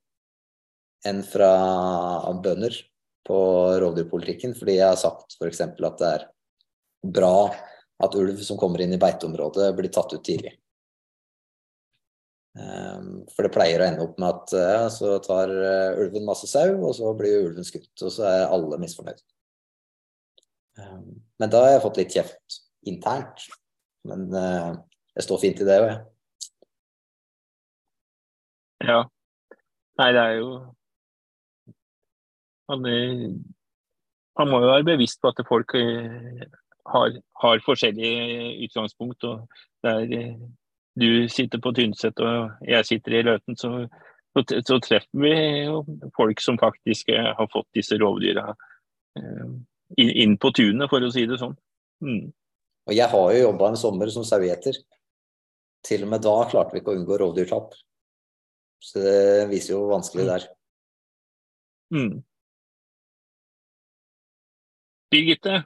enn fra bønder på rovdyrpolitikken, fordi jeg har sagt f.eks. at det er bra at ulv som kommer inn i beiteområdet, blir tatt ut tidlig. Ehm, for det pleier å ende opp med at så tar eh, ulven masse sau, og så blir ulven skutt. Og så er alle misfornøyd. Ehm, men da har jeg fått litt kjeft internt. Men eh, jeg står fint i det òg, jeg. Ja. Nei, det er jo han, han må jo være bevisst på at folk eh, har, har forskjellige utgangspunkt. og Der eh, du sitter på Tynset og jeg sitter i Løten, så, så, treffer vi jo folk som faktisk eh, har fått disse rovdyra eh, inn på tunet, for å si det sånn. Mm. Og jeg har jo jobba en sommer som sauegjeter. Til og med da klarte vi ikke å unngå rovdyrtap. Så det viser jo hvor vanskelig det er. Mm. Birgitte,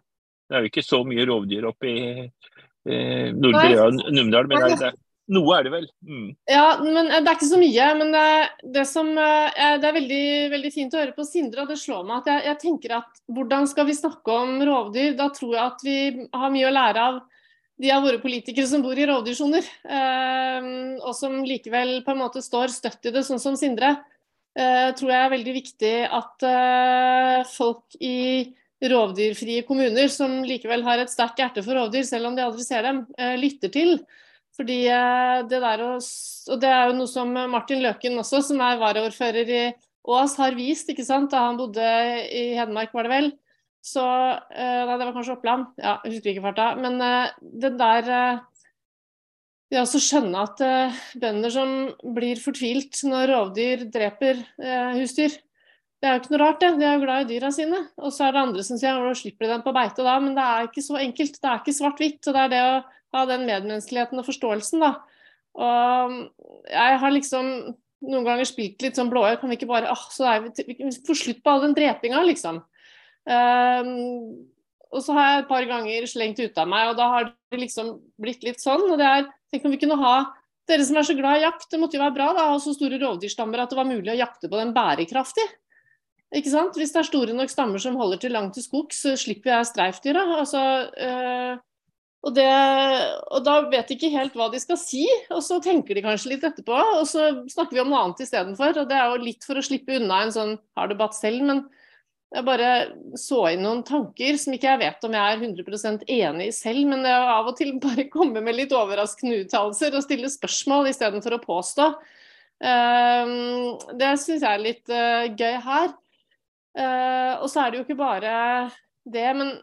det er jo ikke så mye rovdyr oppe i eh, er men det, noe er det vel? Mm. Ja, men eh, det er ikke så mye. Men det, det, som, eh, det er veldig, veldig, fint å høre på Sindre, og det slår meg at jeg, jeg, tenker at hvordan skal vi snakke om rovdyr? Da tror jeg at vi har mye å lære av de av våre politikere som bor i rovdyrsoner, eh, og som likevel på en måte står støtt i det, sånn som Sindre. Eh, tror jeg er veldig viktig at eh, folk i rovdyrfrie kommuner som likevel har et sterkt hjerte for rovdyr, selv om de aldri ser dem, eh, lytter til. Fordi eh, det der å, Og det er jo noe som Martin Løken også, som er varaordfører i Ås, har vist ikke sant, da han bodde i Hedmark, var det vel. Så eh, Nei, det var kanskje Oppland. Ja, jeg husker ikke farta. Men det der det å skjønne at bønder som blir fortvilt når rovdyr dreper husdyr, det er jo ikke noe rart, det. De er jo glad i dyra sine. Og så er det andre som sier at slipper de dem på beite da, men det er ikke så enkelt. Det er ikke svart-hvitt. Og det er det å ha den medmenneskeligheten og forståelsen, da. Og jeg har liksom noen ganger spilt litt sånn blåøyd, Kan vi ikke bare ah, så er vi, vi får slutt på all den drepinga, liksom. Um, og så har jeg et par ganger slengt ut av meg, og da har det liksom blitt litt sånn. og det er, Tenk om vi kunne ha Dere som er så glad i jakt, det måtte jo være bra da, ha så store rovdyrstammer at det var mulig å jakte på den bærekraftig. Ikke sant? Hvis det er store nok stammer som holder til langt til skogs, så slipper jeg streifdyra. Altså, øh, og, det, og, da vet de ikke helt hva de skal si, og så tenker de kanskje litt etterpå. Og så snakker vi om noe annet istedenfor. Og det er jo litt for å slippe unna en sånn hard debatt selv, men jeg bare så inn noen tanker som ikke jeg vet om jeg er 100% enig i selv, men det er av og til bare komme med litt overraskende uttalelser og stille spørsmål istedenfor å påstå. Um, det syns jeg er litt uh, gøy her. Uh, og så er det jo ikke bare det, men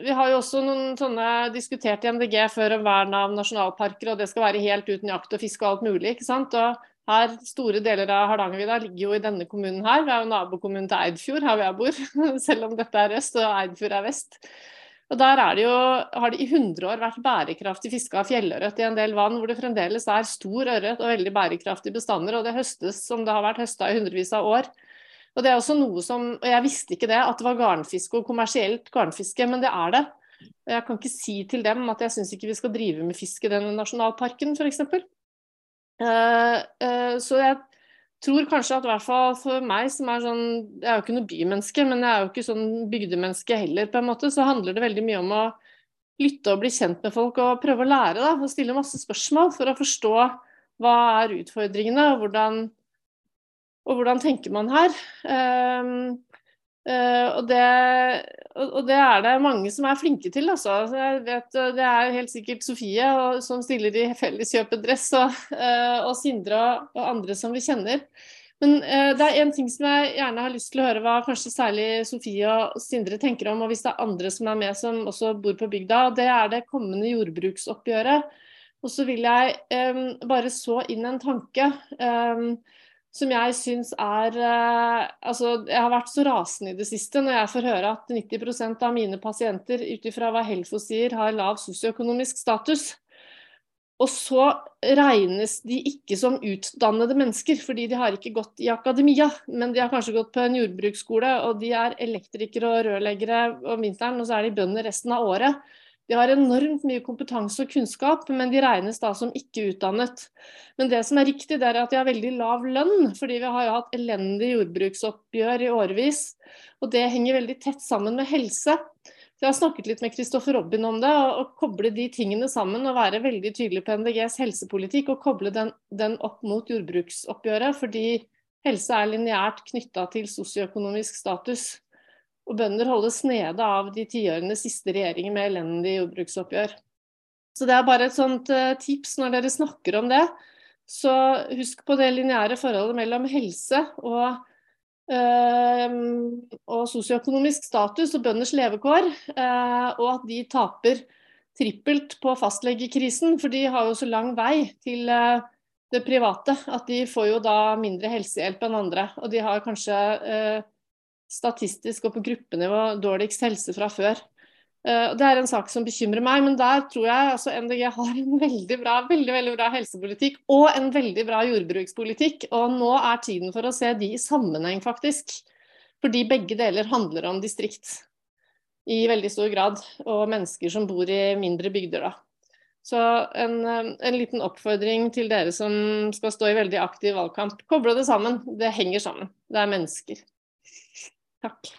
vi har jo også noen sånne diskutert i MDG før om vern av nasjonalparker, og det skal være helt uten jakt og fiske og alt mulig. ikke sant? Og her, Store deler av Hardangervidda ligger jo i denne kommunen her. Vi er jo nabokommunen til Eidfjord, her hvor jeg bor. Selv om dette er øst og Eidfjord er vest. Og Der er det jo, har det i 100 år vært bærekraftig fiske av fjellørret i en del vann hvor det fremdeles er stor ørret og veldig bærekraftige bestander. Og det høstes som det har vært høsta i hundrevis av år. Og det er også noe som, og Jeg visste ikke det, at det var garnfiske og kommersielt garnfiske, men det er det. Og Jeg kan ikke si til dem at jeg syns ikke vi skal drive med fisk i denne nasjonalparken, f.eks. Uh, uh, så jeg tror kanskje at i hvert fall for meg som er sånn Jeg er jo ikke noe bymenneske, men jeg er jo ikke sånn bygdemenneske heller, på en måte. Så handler det veldig mye om å lytte og bli kjent med folk og prøve å lære. da, Og stille masse spørsmål for å forstå hva er utfordringene, og hvordan, og hvordan tenker man her. Um, Uh, og, det, og, det, er det mange som er flinke til. Altså. Jeg vet, det er helt sikkert Sofie som stiller i Felleskjøpet-dress, og, uh, og, Sindre og, andre som vi kjenner. Men uh, det er en ting som jeg gjerne har lyst til å høre hva kanskje særlig Sofie og Sindre tenker om, og hvis det er andre som er med som også bor på bygda, det er det kommende jordbruksoppgjøret. Og så vil jeg um, bare så inn en tanke. Um, som jeg syns er eh, Altså, jeg har vært så rasende i det siste når jeg får høre at 90% av mine pasienter ut ifra hva Helfo sier, har lav sosioøkonomisk status. Og så regnes de ikke som utdannede mennesker, fordi de har ikke gått i akademia, men de har kanskje gått på en jordbruksskole, og de er elektrikere og rørleggere om vinteren, og så er de bønder resten av året. De har enormt mye kompetanse og kunnskap, men de regnes da som ikke utdannet. Men det som er riktig, det er at de har veldig lav lønn, fordi vi har jo hatt elendig jordbruksoppgjør i årevis. Og det henger veldig tett sammen med helse. Jeg har snakket litt med Kristoffer Robin om det, og koble de tingene sammen og være veldig tydelig på NDGs helsepolitikk og koble den, den opp mot jordbruksoppgjøret, fordi helse er lineært knytta til sosioøkonomisk status. Og bønder holdes nede av de tiårenes siste regjeringer med elendig jordbruksoppgjør. Så det er bare et sånt uh, tips når dere snakker om det. Så husk på det lineære forholdet mellom helse og, øh, og sosioøkonomisk status og bønders levekår, øh, og at de taper trippelt på fastlegekrisen, for de har jo så lang vei til det private at de får jo da mindre helsehjelp enn andre. Og de har kanskje statistisk og på gruppenivå dårligst helse fra før. Uh, det er en sak som bekymrer meg, men der tror jeg altså MDG har en veldig bra, veldig, veldig bra helsepolitikk og en veldig bra jordbrukspolitikk. Og nå er tiden for å se de i sammenheng, faktisk. Fordi begge deler handler om distrikt i veldig stor grad. Og mennesker som bor i mindre bygder, da. Så en, eh, en liten oppfordring til dere som skal stå i veldig aktiv valgkamp. Koble det sammen. Det henger sammen. Det er mennesker. Takk.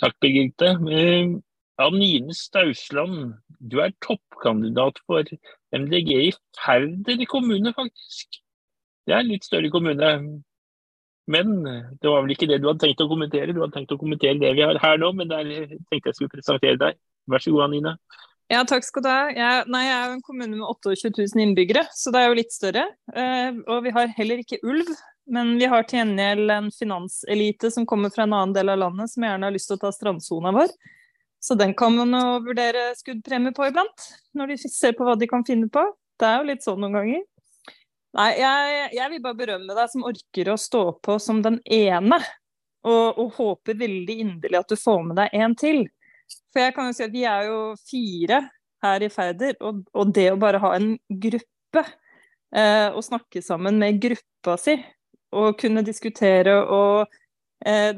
Takk, Birgitte. Eh, Anine Stausland, du er toppkandidat for MDG i Færder kommune, faktisk. Det er en litt større kommune. Men det var vel ikke det du hadde tenkt å kommentere. Du hadde tenkt å kommentere det vi har her nå, men der tenkte jeg skulle presentere deg. Vær så god, Anine. Ja, takk skal du ha. Jeg, nei, jeg er jo en kommune med 28 000 innbyggere, så det er jo litt større. Eh, og vi har heller ikke ulv, men vi har til gjengjeld en finanselite som kommer fra en annen del av landet, som gjerne har lyst til å ta strandsona vår. Så den kan man jo vurdere skuddpremie på iblant, når de ser på hva de kan finne på. Det er jo litt sånn noen ganger. Nei, jeg, jeg vil bare berømme deg som orker å stå på som den ene, og, og håper veldig inderlig at du får med deg en til. For jeg kan jo si at vi er jo fire her i Færder, og, og det å bare ha en gruppe, eh, og snakke sammen med gruppa si, å kunne diskutere og Eh,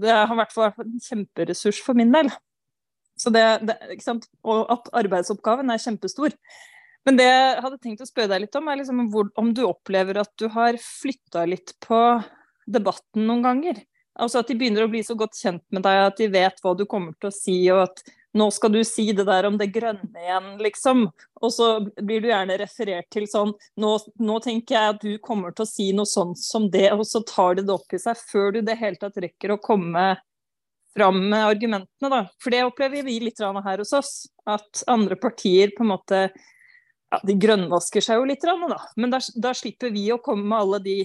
det har i hvert fall vært en kjemperessurs for min del. Så det, det, Og at arbeidsoppgaven er kjempestor. Men det jeg hadde tenkt å spørre deg litt om, er liksom hvor, om du opplever at du har flytta litt på debatten noen ganger? Altså at de begynner å bli så godt kjent med deg at de vet hva du kommer til å si, og at nå skal du si det der om det grønne igjen, liksom. Og så blir du gjerne referert til sånn nå, nå, tenker jeg at du kommer til å si noe sånt som det, og så tar de det opp i seg før du det hele tatt rekker å komme fram med argumentene, da. For det opplever vi litt her hos oss. At andre partier på en måte ja, De grønnvasker seg jo litt, da. Men da, slipper vi å komme med alle de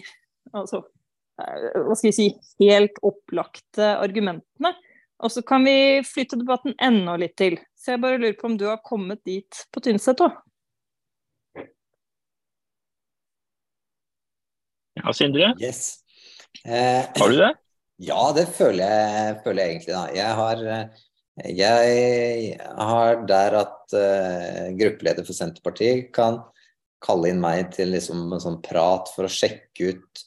altså, eh, hva skal jeg si, helt opplagte argumentene. Og så kan vi flytte debatten enda litt til. Så jeg bare lurer på om du har kommet dit på Tynset òg? Ja, Sindre? Yes. Eh, har du det? Ja, det føler jeg, føler jeg egentlig, da. Jeg har, jeg har der at uh, gruppeleder for Senterpartiet kan kalle inn meg til liksom en sånn prat for å sjekke ut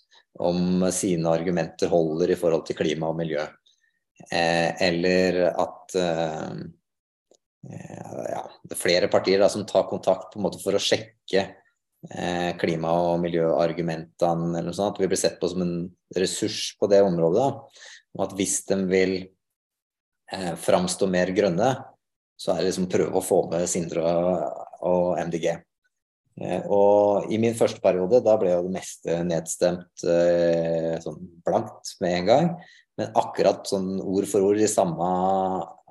om sine argumenter holder i forhold til klima og miljø. Eh, eller at eh, ja, det er flere partier da, som tar kontakt på en måte for å sjekke eh, klima- og miljøargumentene. eller noe sånt. Vi blir sett på som en ressurs på det området. Da. Og at hvis de vil eh, framstå mer grønne, så er det liksom prøve å få med Sindre og MDG. Eh, og i min første periode, da ble jo det meste nedstemt eh, sånn blankt med en gang. Men akkurat sånn ord for ord de samme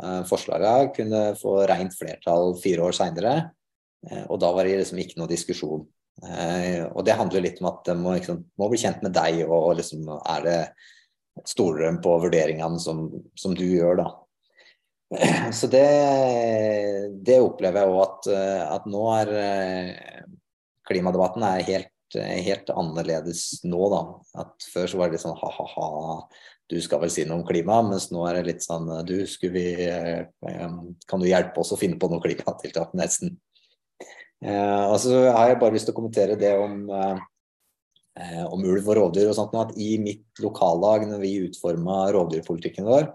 uh, forslagene kunne få rent flertall fire år seinere. Uh, og da var det liksom ikke noe diskusjon. Uh, og det handler litt om at de må, liksom, må bli kjent med deg, og, og liksom er det Stoler de på vurderingene som, som, du gjør, da. Så det, det opplever jeg òg at, at nå er Klimadebatten er helt, helt annerledes nå, da. At før så var det litt sånn ha-ha-ha du skal vel si noe om klima, mens nå er det litt sånn du, vi, eh, Kan du hjelpe oss å finne på noe klimatiltak, nesten? Eh, så har jeg bare lyst til å kommentere det om, eh, om ulv og rovdyr. og sånt, at I mitt lokallag, når vi utforma rovdyrpolitikken vår,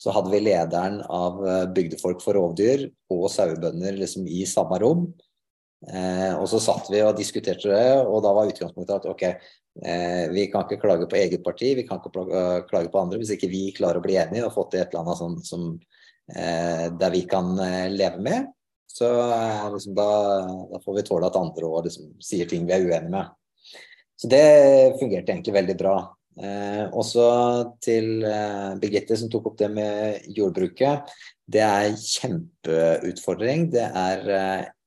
så hadde vi lederen av Bygdefolk for rovdyr og sauebønder liksom i samme rom. Eh, og så satt vi og diskuterte det, og da var utgangspunktet at ok, eh, vi kan ikke klage på eget parti, vi kan ikke klage på andre hvis ikke vi klarer å bli enige og få til et eller annet sånn som eh, der vi kan eh, leve med. Så eh, liksom, da, da, får vi tåle at andre òg liksom, sier ting vi er uenige med. Så det fungerte egentlig veldig bra. Eh, også til Birgitte som tok opp det med jordbruket. Det er kjempeutfordring. Det er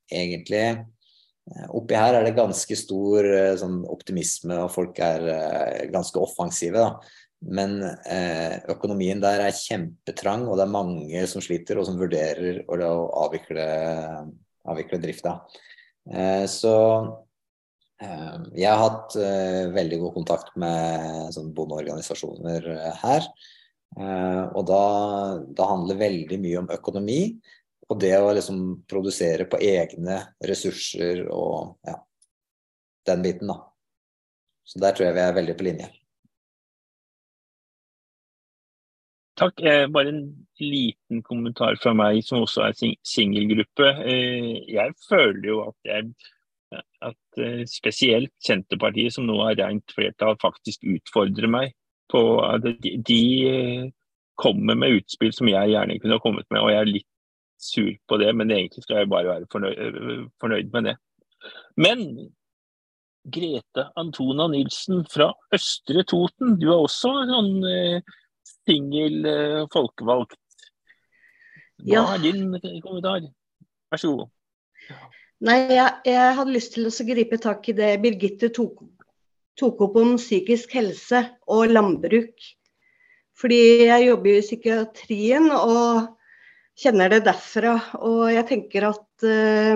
egentlig eh, Oppi her er det ganske stor eh, sånn, optimisme, og folk er uh, ganske offensive. Da. Men uh, økonomien der er kjempetrang, og det er mange som sliter, og som vurderer å, å avvikle, avvikle drifta. Uh, så jeg har hatt veldig god kontakt med sånn, bondeorganisasjoner her. og da, da handler veldig mye om økonomi. Og det å liksom produsere på egne ressurser og ja, den biten, da. Så der tror jeg vi er veldig på linje. Takk. Eh, bare en liten kommentar fra meg som også er singelgruppe. Eh, jeg føler jo at, jeg, at eh, spesielt Senterpartiet, som nå har rent flertall, faktisk utfordrer meg på at de, kommer med utspill som jeg gjerne kunne kommet med. og jeg er litt sur på det, men egentlig skal jeg bare være fornøyd, fornøyd med det. Men Grete Antona Nilsen fra Østre Toten, du er også sånn eh, singel eh, folkevalgt. Hva ja. er din kommentar? Vær så god. Nei, jeg, jeg, hadde lyst til å gripe tak i det Birgitte tok, tok opp om psykisk helse og landbruk. Fordi jeg jobber i psykiatrien, og kjenner det derfra. Og jeg tenker at uh,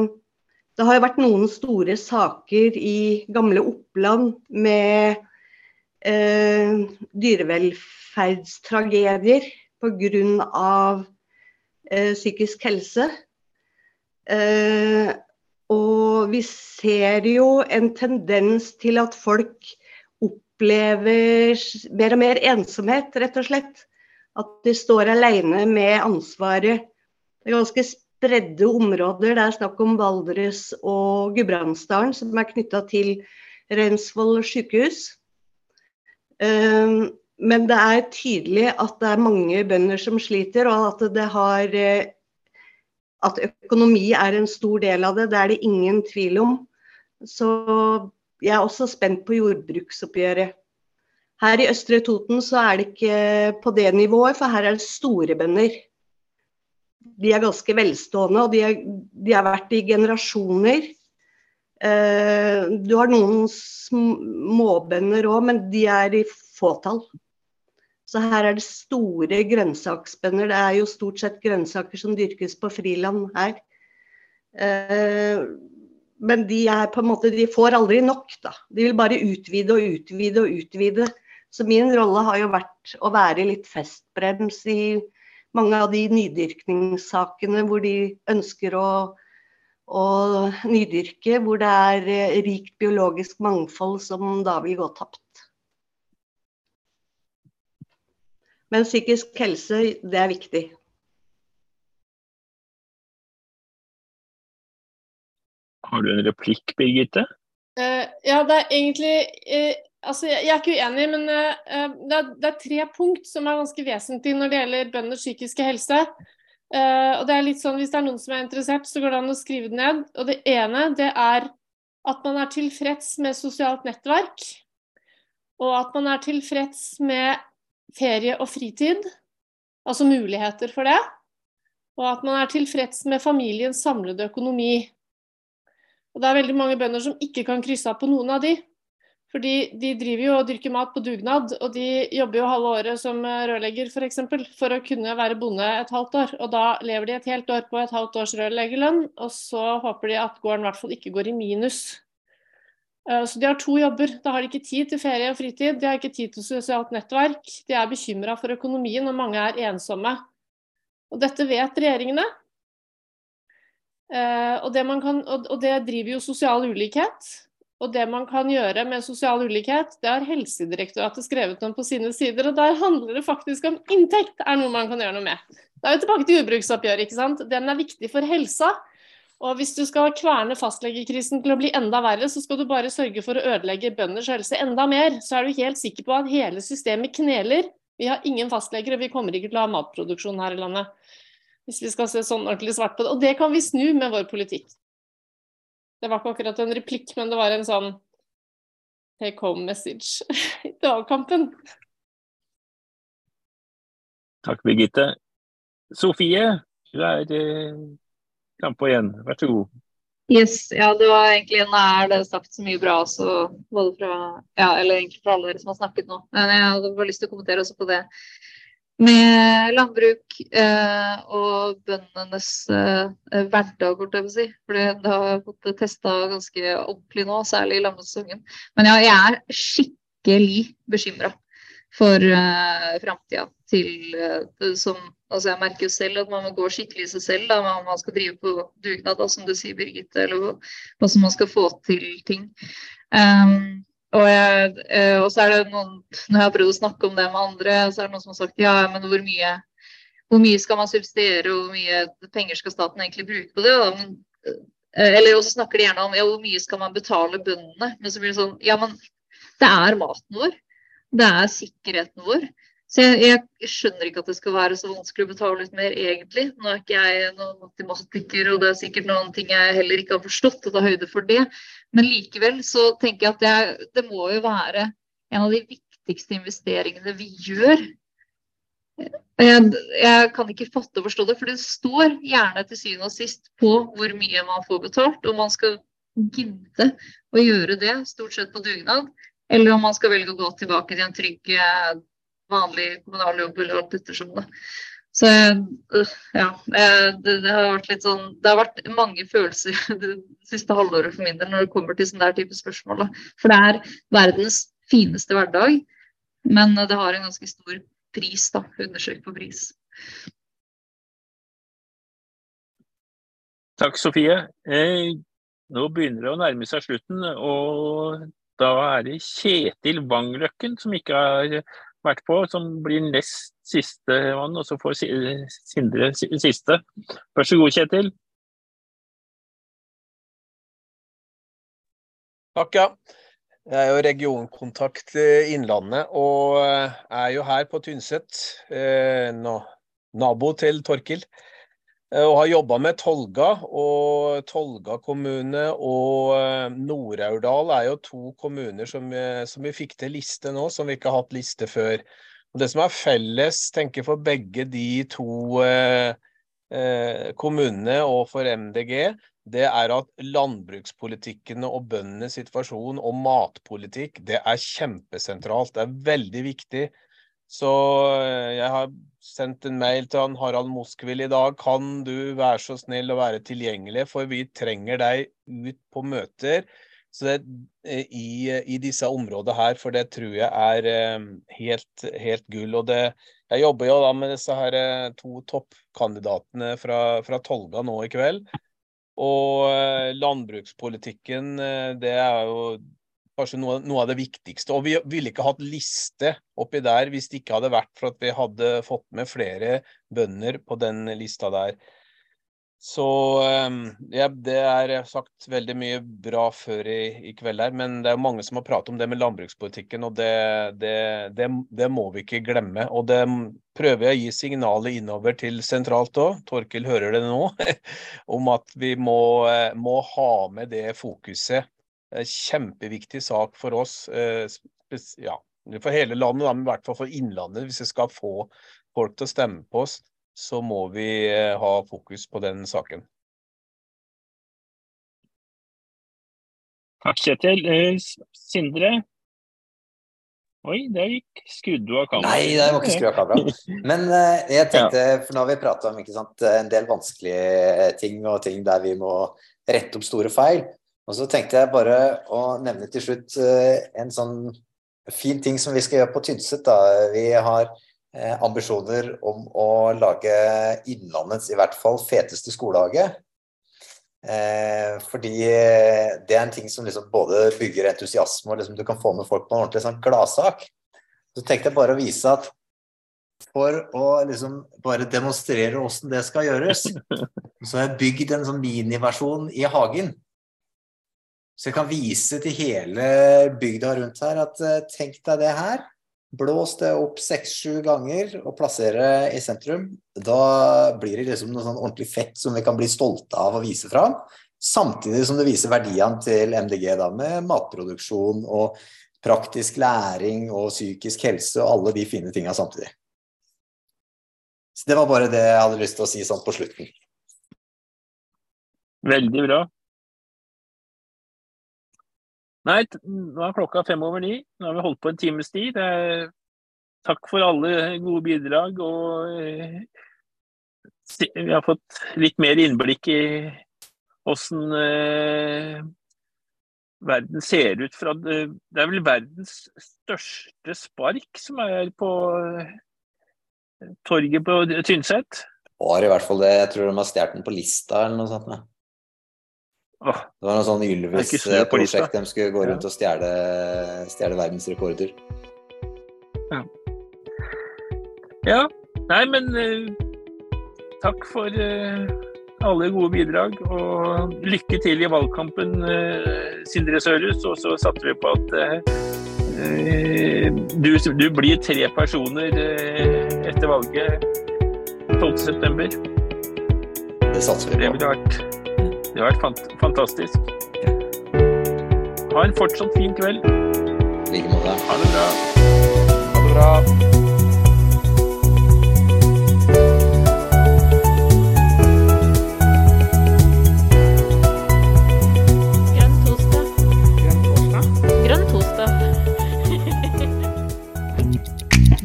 det har jo vært noen store saker i gamle Oppland med uh, dyrevelferdstragedier pga. Uh, psykisk helse. Uh, og vi ser jo en tendens til at folk opplever mer og mer ensomhet, rett og slett. At de står alene med ansvaret. Det er ganske spredde områder. Det er snakk om Valdres og Gudbrandsdalen, som er knytta til Reinsvoll sykehus. Um, men det er tydelig at det er mange bønder som sliter, og at har eh, At økonomi er en stor del av det, det er det ingen tvil om. Så jeg er også spent på jordbruksoppgjøret. Her i Østre Toten så er det ikke på det nivået, for her er det store bønder. De er ganske velstående, og de, er, de har vært i generasjoner. Eh, du har noen småbønder òg, men de er i fåtall. Så her er det store grønnsaksbønder. Det er jo stort sett grønnsaker som dyrkes på friland her. Eh, men de er på en måte, de får aldri nok, da. De vil bare utvide og utvide og utvide. Så min rolle har jo vært å være litt festbrems i mange av de nydyrkningssakene hvor de ønsker å, å nydyrke, hvor det er eh, rikt biologisk mangfold som da vil gå tapt. Men psykisk helse, det er viktig. Har du en replikk, Birgitte? Uh, ja, det er egentlig uh, Altså, jeg, er ikke uenig, men uh, det, er, det, er, tre punkt som er ganske vesentlige når det gjelder bønders psykiske helse. og det er litt sånn, Hvis det er noen som er interessert, så går det an å skrive det ned. Og Det ene det er at man er tilfreds med sosialt nettverk. Og at man er tilfreds med ferie og fritid, altså muligheter for det. Og at man er tilfreds med familiens samlede økonomi. Og det er veldig mange bønder som ikke kan krysse av på noen av de. Fordi de driver jo og dyrker mat på dugnad, og de jobber jo halve året som rørlegger f.eks. For, eksempel, for å kunne være bonde et halvt år. Og da lever de et helt år på et halvt års rørleggerlønn, og så håper de at gården i hvert fall ikke går i minus. Eh, så de har to jobber. Da har de ikke tid til ferie og fritid, de har ikke tid til sosialt nettverk. De er bekymra for økonomien, og mange er ensomme. Og dette vet regjeringene. Eh, og det, kan, og det driver jo sosial ulikhet. Og det man kan gjøre med sosial ulikhet, det har Helsedirektoratet skrevet om på sine sider. Og der handler det faktisk om inntekt, er noe man kan gjøre noe med. Da er vi tilbake til jordbruksoppgjøret. ikke sant? Den er viktig for helsa. Og hvis du skal kverne fastlegekrisen til å bli enda verre, så skal du bare sørge for å ødelegge bønders helse enda mer. Så er du helt sikker på at hele systemet kneler. Vi har ingen fastleger, og vi kommer ikke til å ha matproduksjon her i landet. Hvis vi skal se sånn ordentlig svart på det. Og det kan vi snu med vår politikk. Det var ikke akkurat en replikk, men det var en sånn take home message i valgkampen. Takk, Birgitte. Sofie, du er i frampå igjen. Vær så god. Yes, ja, det var egentlig Nå er det sagt så mye bra også, både fra ja, eller egentlig fra alle dere som har snakket nå. Men jeg hadde bare lyst til å kommentere også på det med landbruk eh, og bøndenes eh, hverdag, holdt jeg på å si. For det har jeg fått testa ganske ordentlig nå, særlig i lammesesongen. Men ja, jeg er skikkelig bekymra for eh, framtida til eh, som altså Jeg merker jo selv at man må gå skikkelig i seg selv da, om man skal drive på dugnad, da, som du sier, Birgitte, eller hva som man skal få til ting. Um, og, jeg, uh, og, så er det noen Når jeg har prøvd å snakke om det med andre, så er det noen som har sagt ja, men hvor mye, hvor mye skal man subsidiere, og hvor mye penger skal staten egentlig bruke på det? Da? Men, eller også snakker de gjerne om ja, hvor mye skal man betale bøndene? Men så blir det sånn ja, men det er maten vår. Det er sikkerheten vår. Så jeg, jeg, skjønner ikke at det skal være så vanskelig å betale litt mer, egentlig. Nå er ikke jeg noen matematiker, og det er sikkert noen ting jeg heller ikke har forstått å ta høyde for det. Men likevel så tenker jeg at det, det må jo være en av de viktigste investeringene vi gjør. Jeg, jeg, kan ikke fatte og forstå det, for det står gjerne til syvende og sist på hvor mye man får betalt, og man skal gidde å gjøre det, stort sett på dugnad. Eller om man skal velge å gå tilbake til en trygg, eh, vanlig kommunal jobb eller det. Så øh, ja, det, det, har vært litt sånn Det har vært mange følelser det siste halvåret for min del når det kommer til sånn der type spørsmål. Da. For det er verdens fineste hverdag, men det har en ganske stor pris, da. Undersøk på pris. Takk, Sofie. Eh, nå begynner det å nærme seg slutten. og Da er det Kjetil Wangløkken som ikke har vært på, som blir nest siste mann, og så får Sindre siste. Vær så god, Kjetil. Takk, ja. Jeg er jo regionkontakt Innlandet, og eh, er jo her på Tynset, eh, nabo til Torkil. Eh, og har jobba med Tolga, og Tolga kommune og Nord-Aurdal er jo to kommuner som, som, vi fikk til liste nå, som vi ikke har hatt liste før. Og Det som er felles tenker for begge de to eh, kommunene og for MDG, det er at landbrukspolitikken og bøndenes situasjon og matpolitikk, det er kjempesentralt. Det er veldig viktig. Så eh, jeg har sendt en mail til han Harald Moskvild i dag. Kan du være så snill å være tilgjengelig, for vi trenger deg ut på møter det, eh, i, i, disse områdene her, for det tror jeg er eh, helt, helt gull. Og det, jeg jobber jo da med disse her to toppkandidatene fra, fra Tolga nå i kveld. Og landbrukspolitikken, det er jo kanskje noe, noe, av det viktigste. Og vi ville ikke hatt liste oppi der hvis det ikke hadde vært for at vi hadde fått med flere bønder på den lista der. Så ehm, ja, det er sagt veldig mye bra før i, i, kveld her, men det er mange som har pratet om det med landbrukspolitikken, og det, det, det, det må vi ikke glemme. Og det prøver jeg å gi signalet innover til sentralt òg, Torkil hører det nå, om at vi må, eh, må, ha med det fokuset. Kjempeviktig sak for oss, eh, ja, for hele landet, men i hvert fall for Innlandet, hvis vi skal få folk til å stemme på oss så må vi eh, ha fokus på den saken. Takk, Kjetil. Eh, Sindre? Oi, der gikk skuddet av kameraet. Nei, det må ikke skru av kameraet. Men uh, jeg tenkte, for nå har vi prata om sant, en del vanskelige ting og ting der vi må rette opp store feil. Og så tenkte jeg bare å nevne til slutt uh, en sånn fin ting som vi skal gjøre på Tynset. Da. Vi har Eh, ambisjoner om å lage Innlandets i hvert fall feteste skolehage. Eh, fordi det er en ting som liksom både bygger entusiasme og liksom du kan få med folk på en ordentlig sånn gladsak. Så tenkte jeg bare å vise at for å liksom bare demonstrere åssen det skal gjøres, så har jeg bygd en sånn miniversjon i hagen. Så jeg kan vise til hele bygda rundt her at eh, tenk deg det her. Blås det opp seks-sju ganger og plassere i sentrum. Da blir det liksom noe sånn ordentlig fett som vi kan bli stolte av å vise fram. Samtidig som det viser verdiene til MDG da, med matproduksjon og praktisk læring og psykisk helse og alle de fine tinga samtidig. Så Det var bare det jeg hadde lyst til å si sånn på slutten. Veldig bra. Nei, nå er klokka fem over ni. Nå har vi holdt på en times tid. Takk for alle gode bidrag. Og eh, vi har fått litt mer innblikk i åssen eh, verden ser ut fra Det er vel verdens største spark som er på eh, torget på Tynset? Var i hvert fall det. Jeg tror de har stjålet den på lista eller noe sånt. Ne? Det var noe sånn Ylvis-prosjekt. De skulle gå rundt og stjele, stjele verdensrekorder. Ja. ja. Nei, men uh, takk for uh, alle gode bidrag. Og lykke til i valgkampen, uh, Sindre Sørhus. Og så satser vi på at du, du, blir tre personer etter valget 12.9. Det satser vi på. Det ville vært det har vært fant fantastisk. Ha en fortsatt fin kveld. I like måte. Ha det bra. Ha det bra.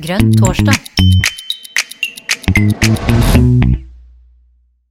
Grønn torsdag.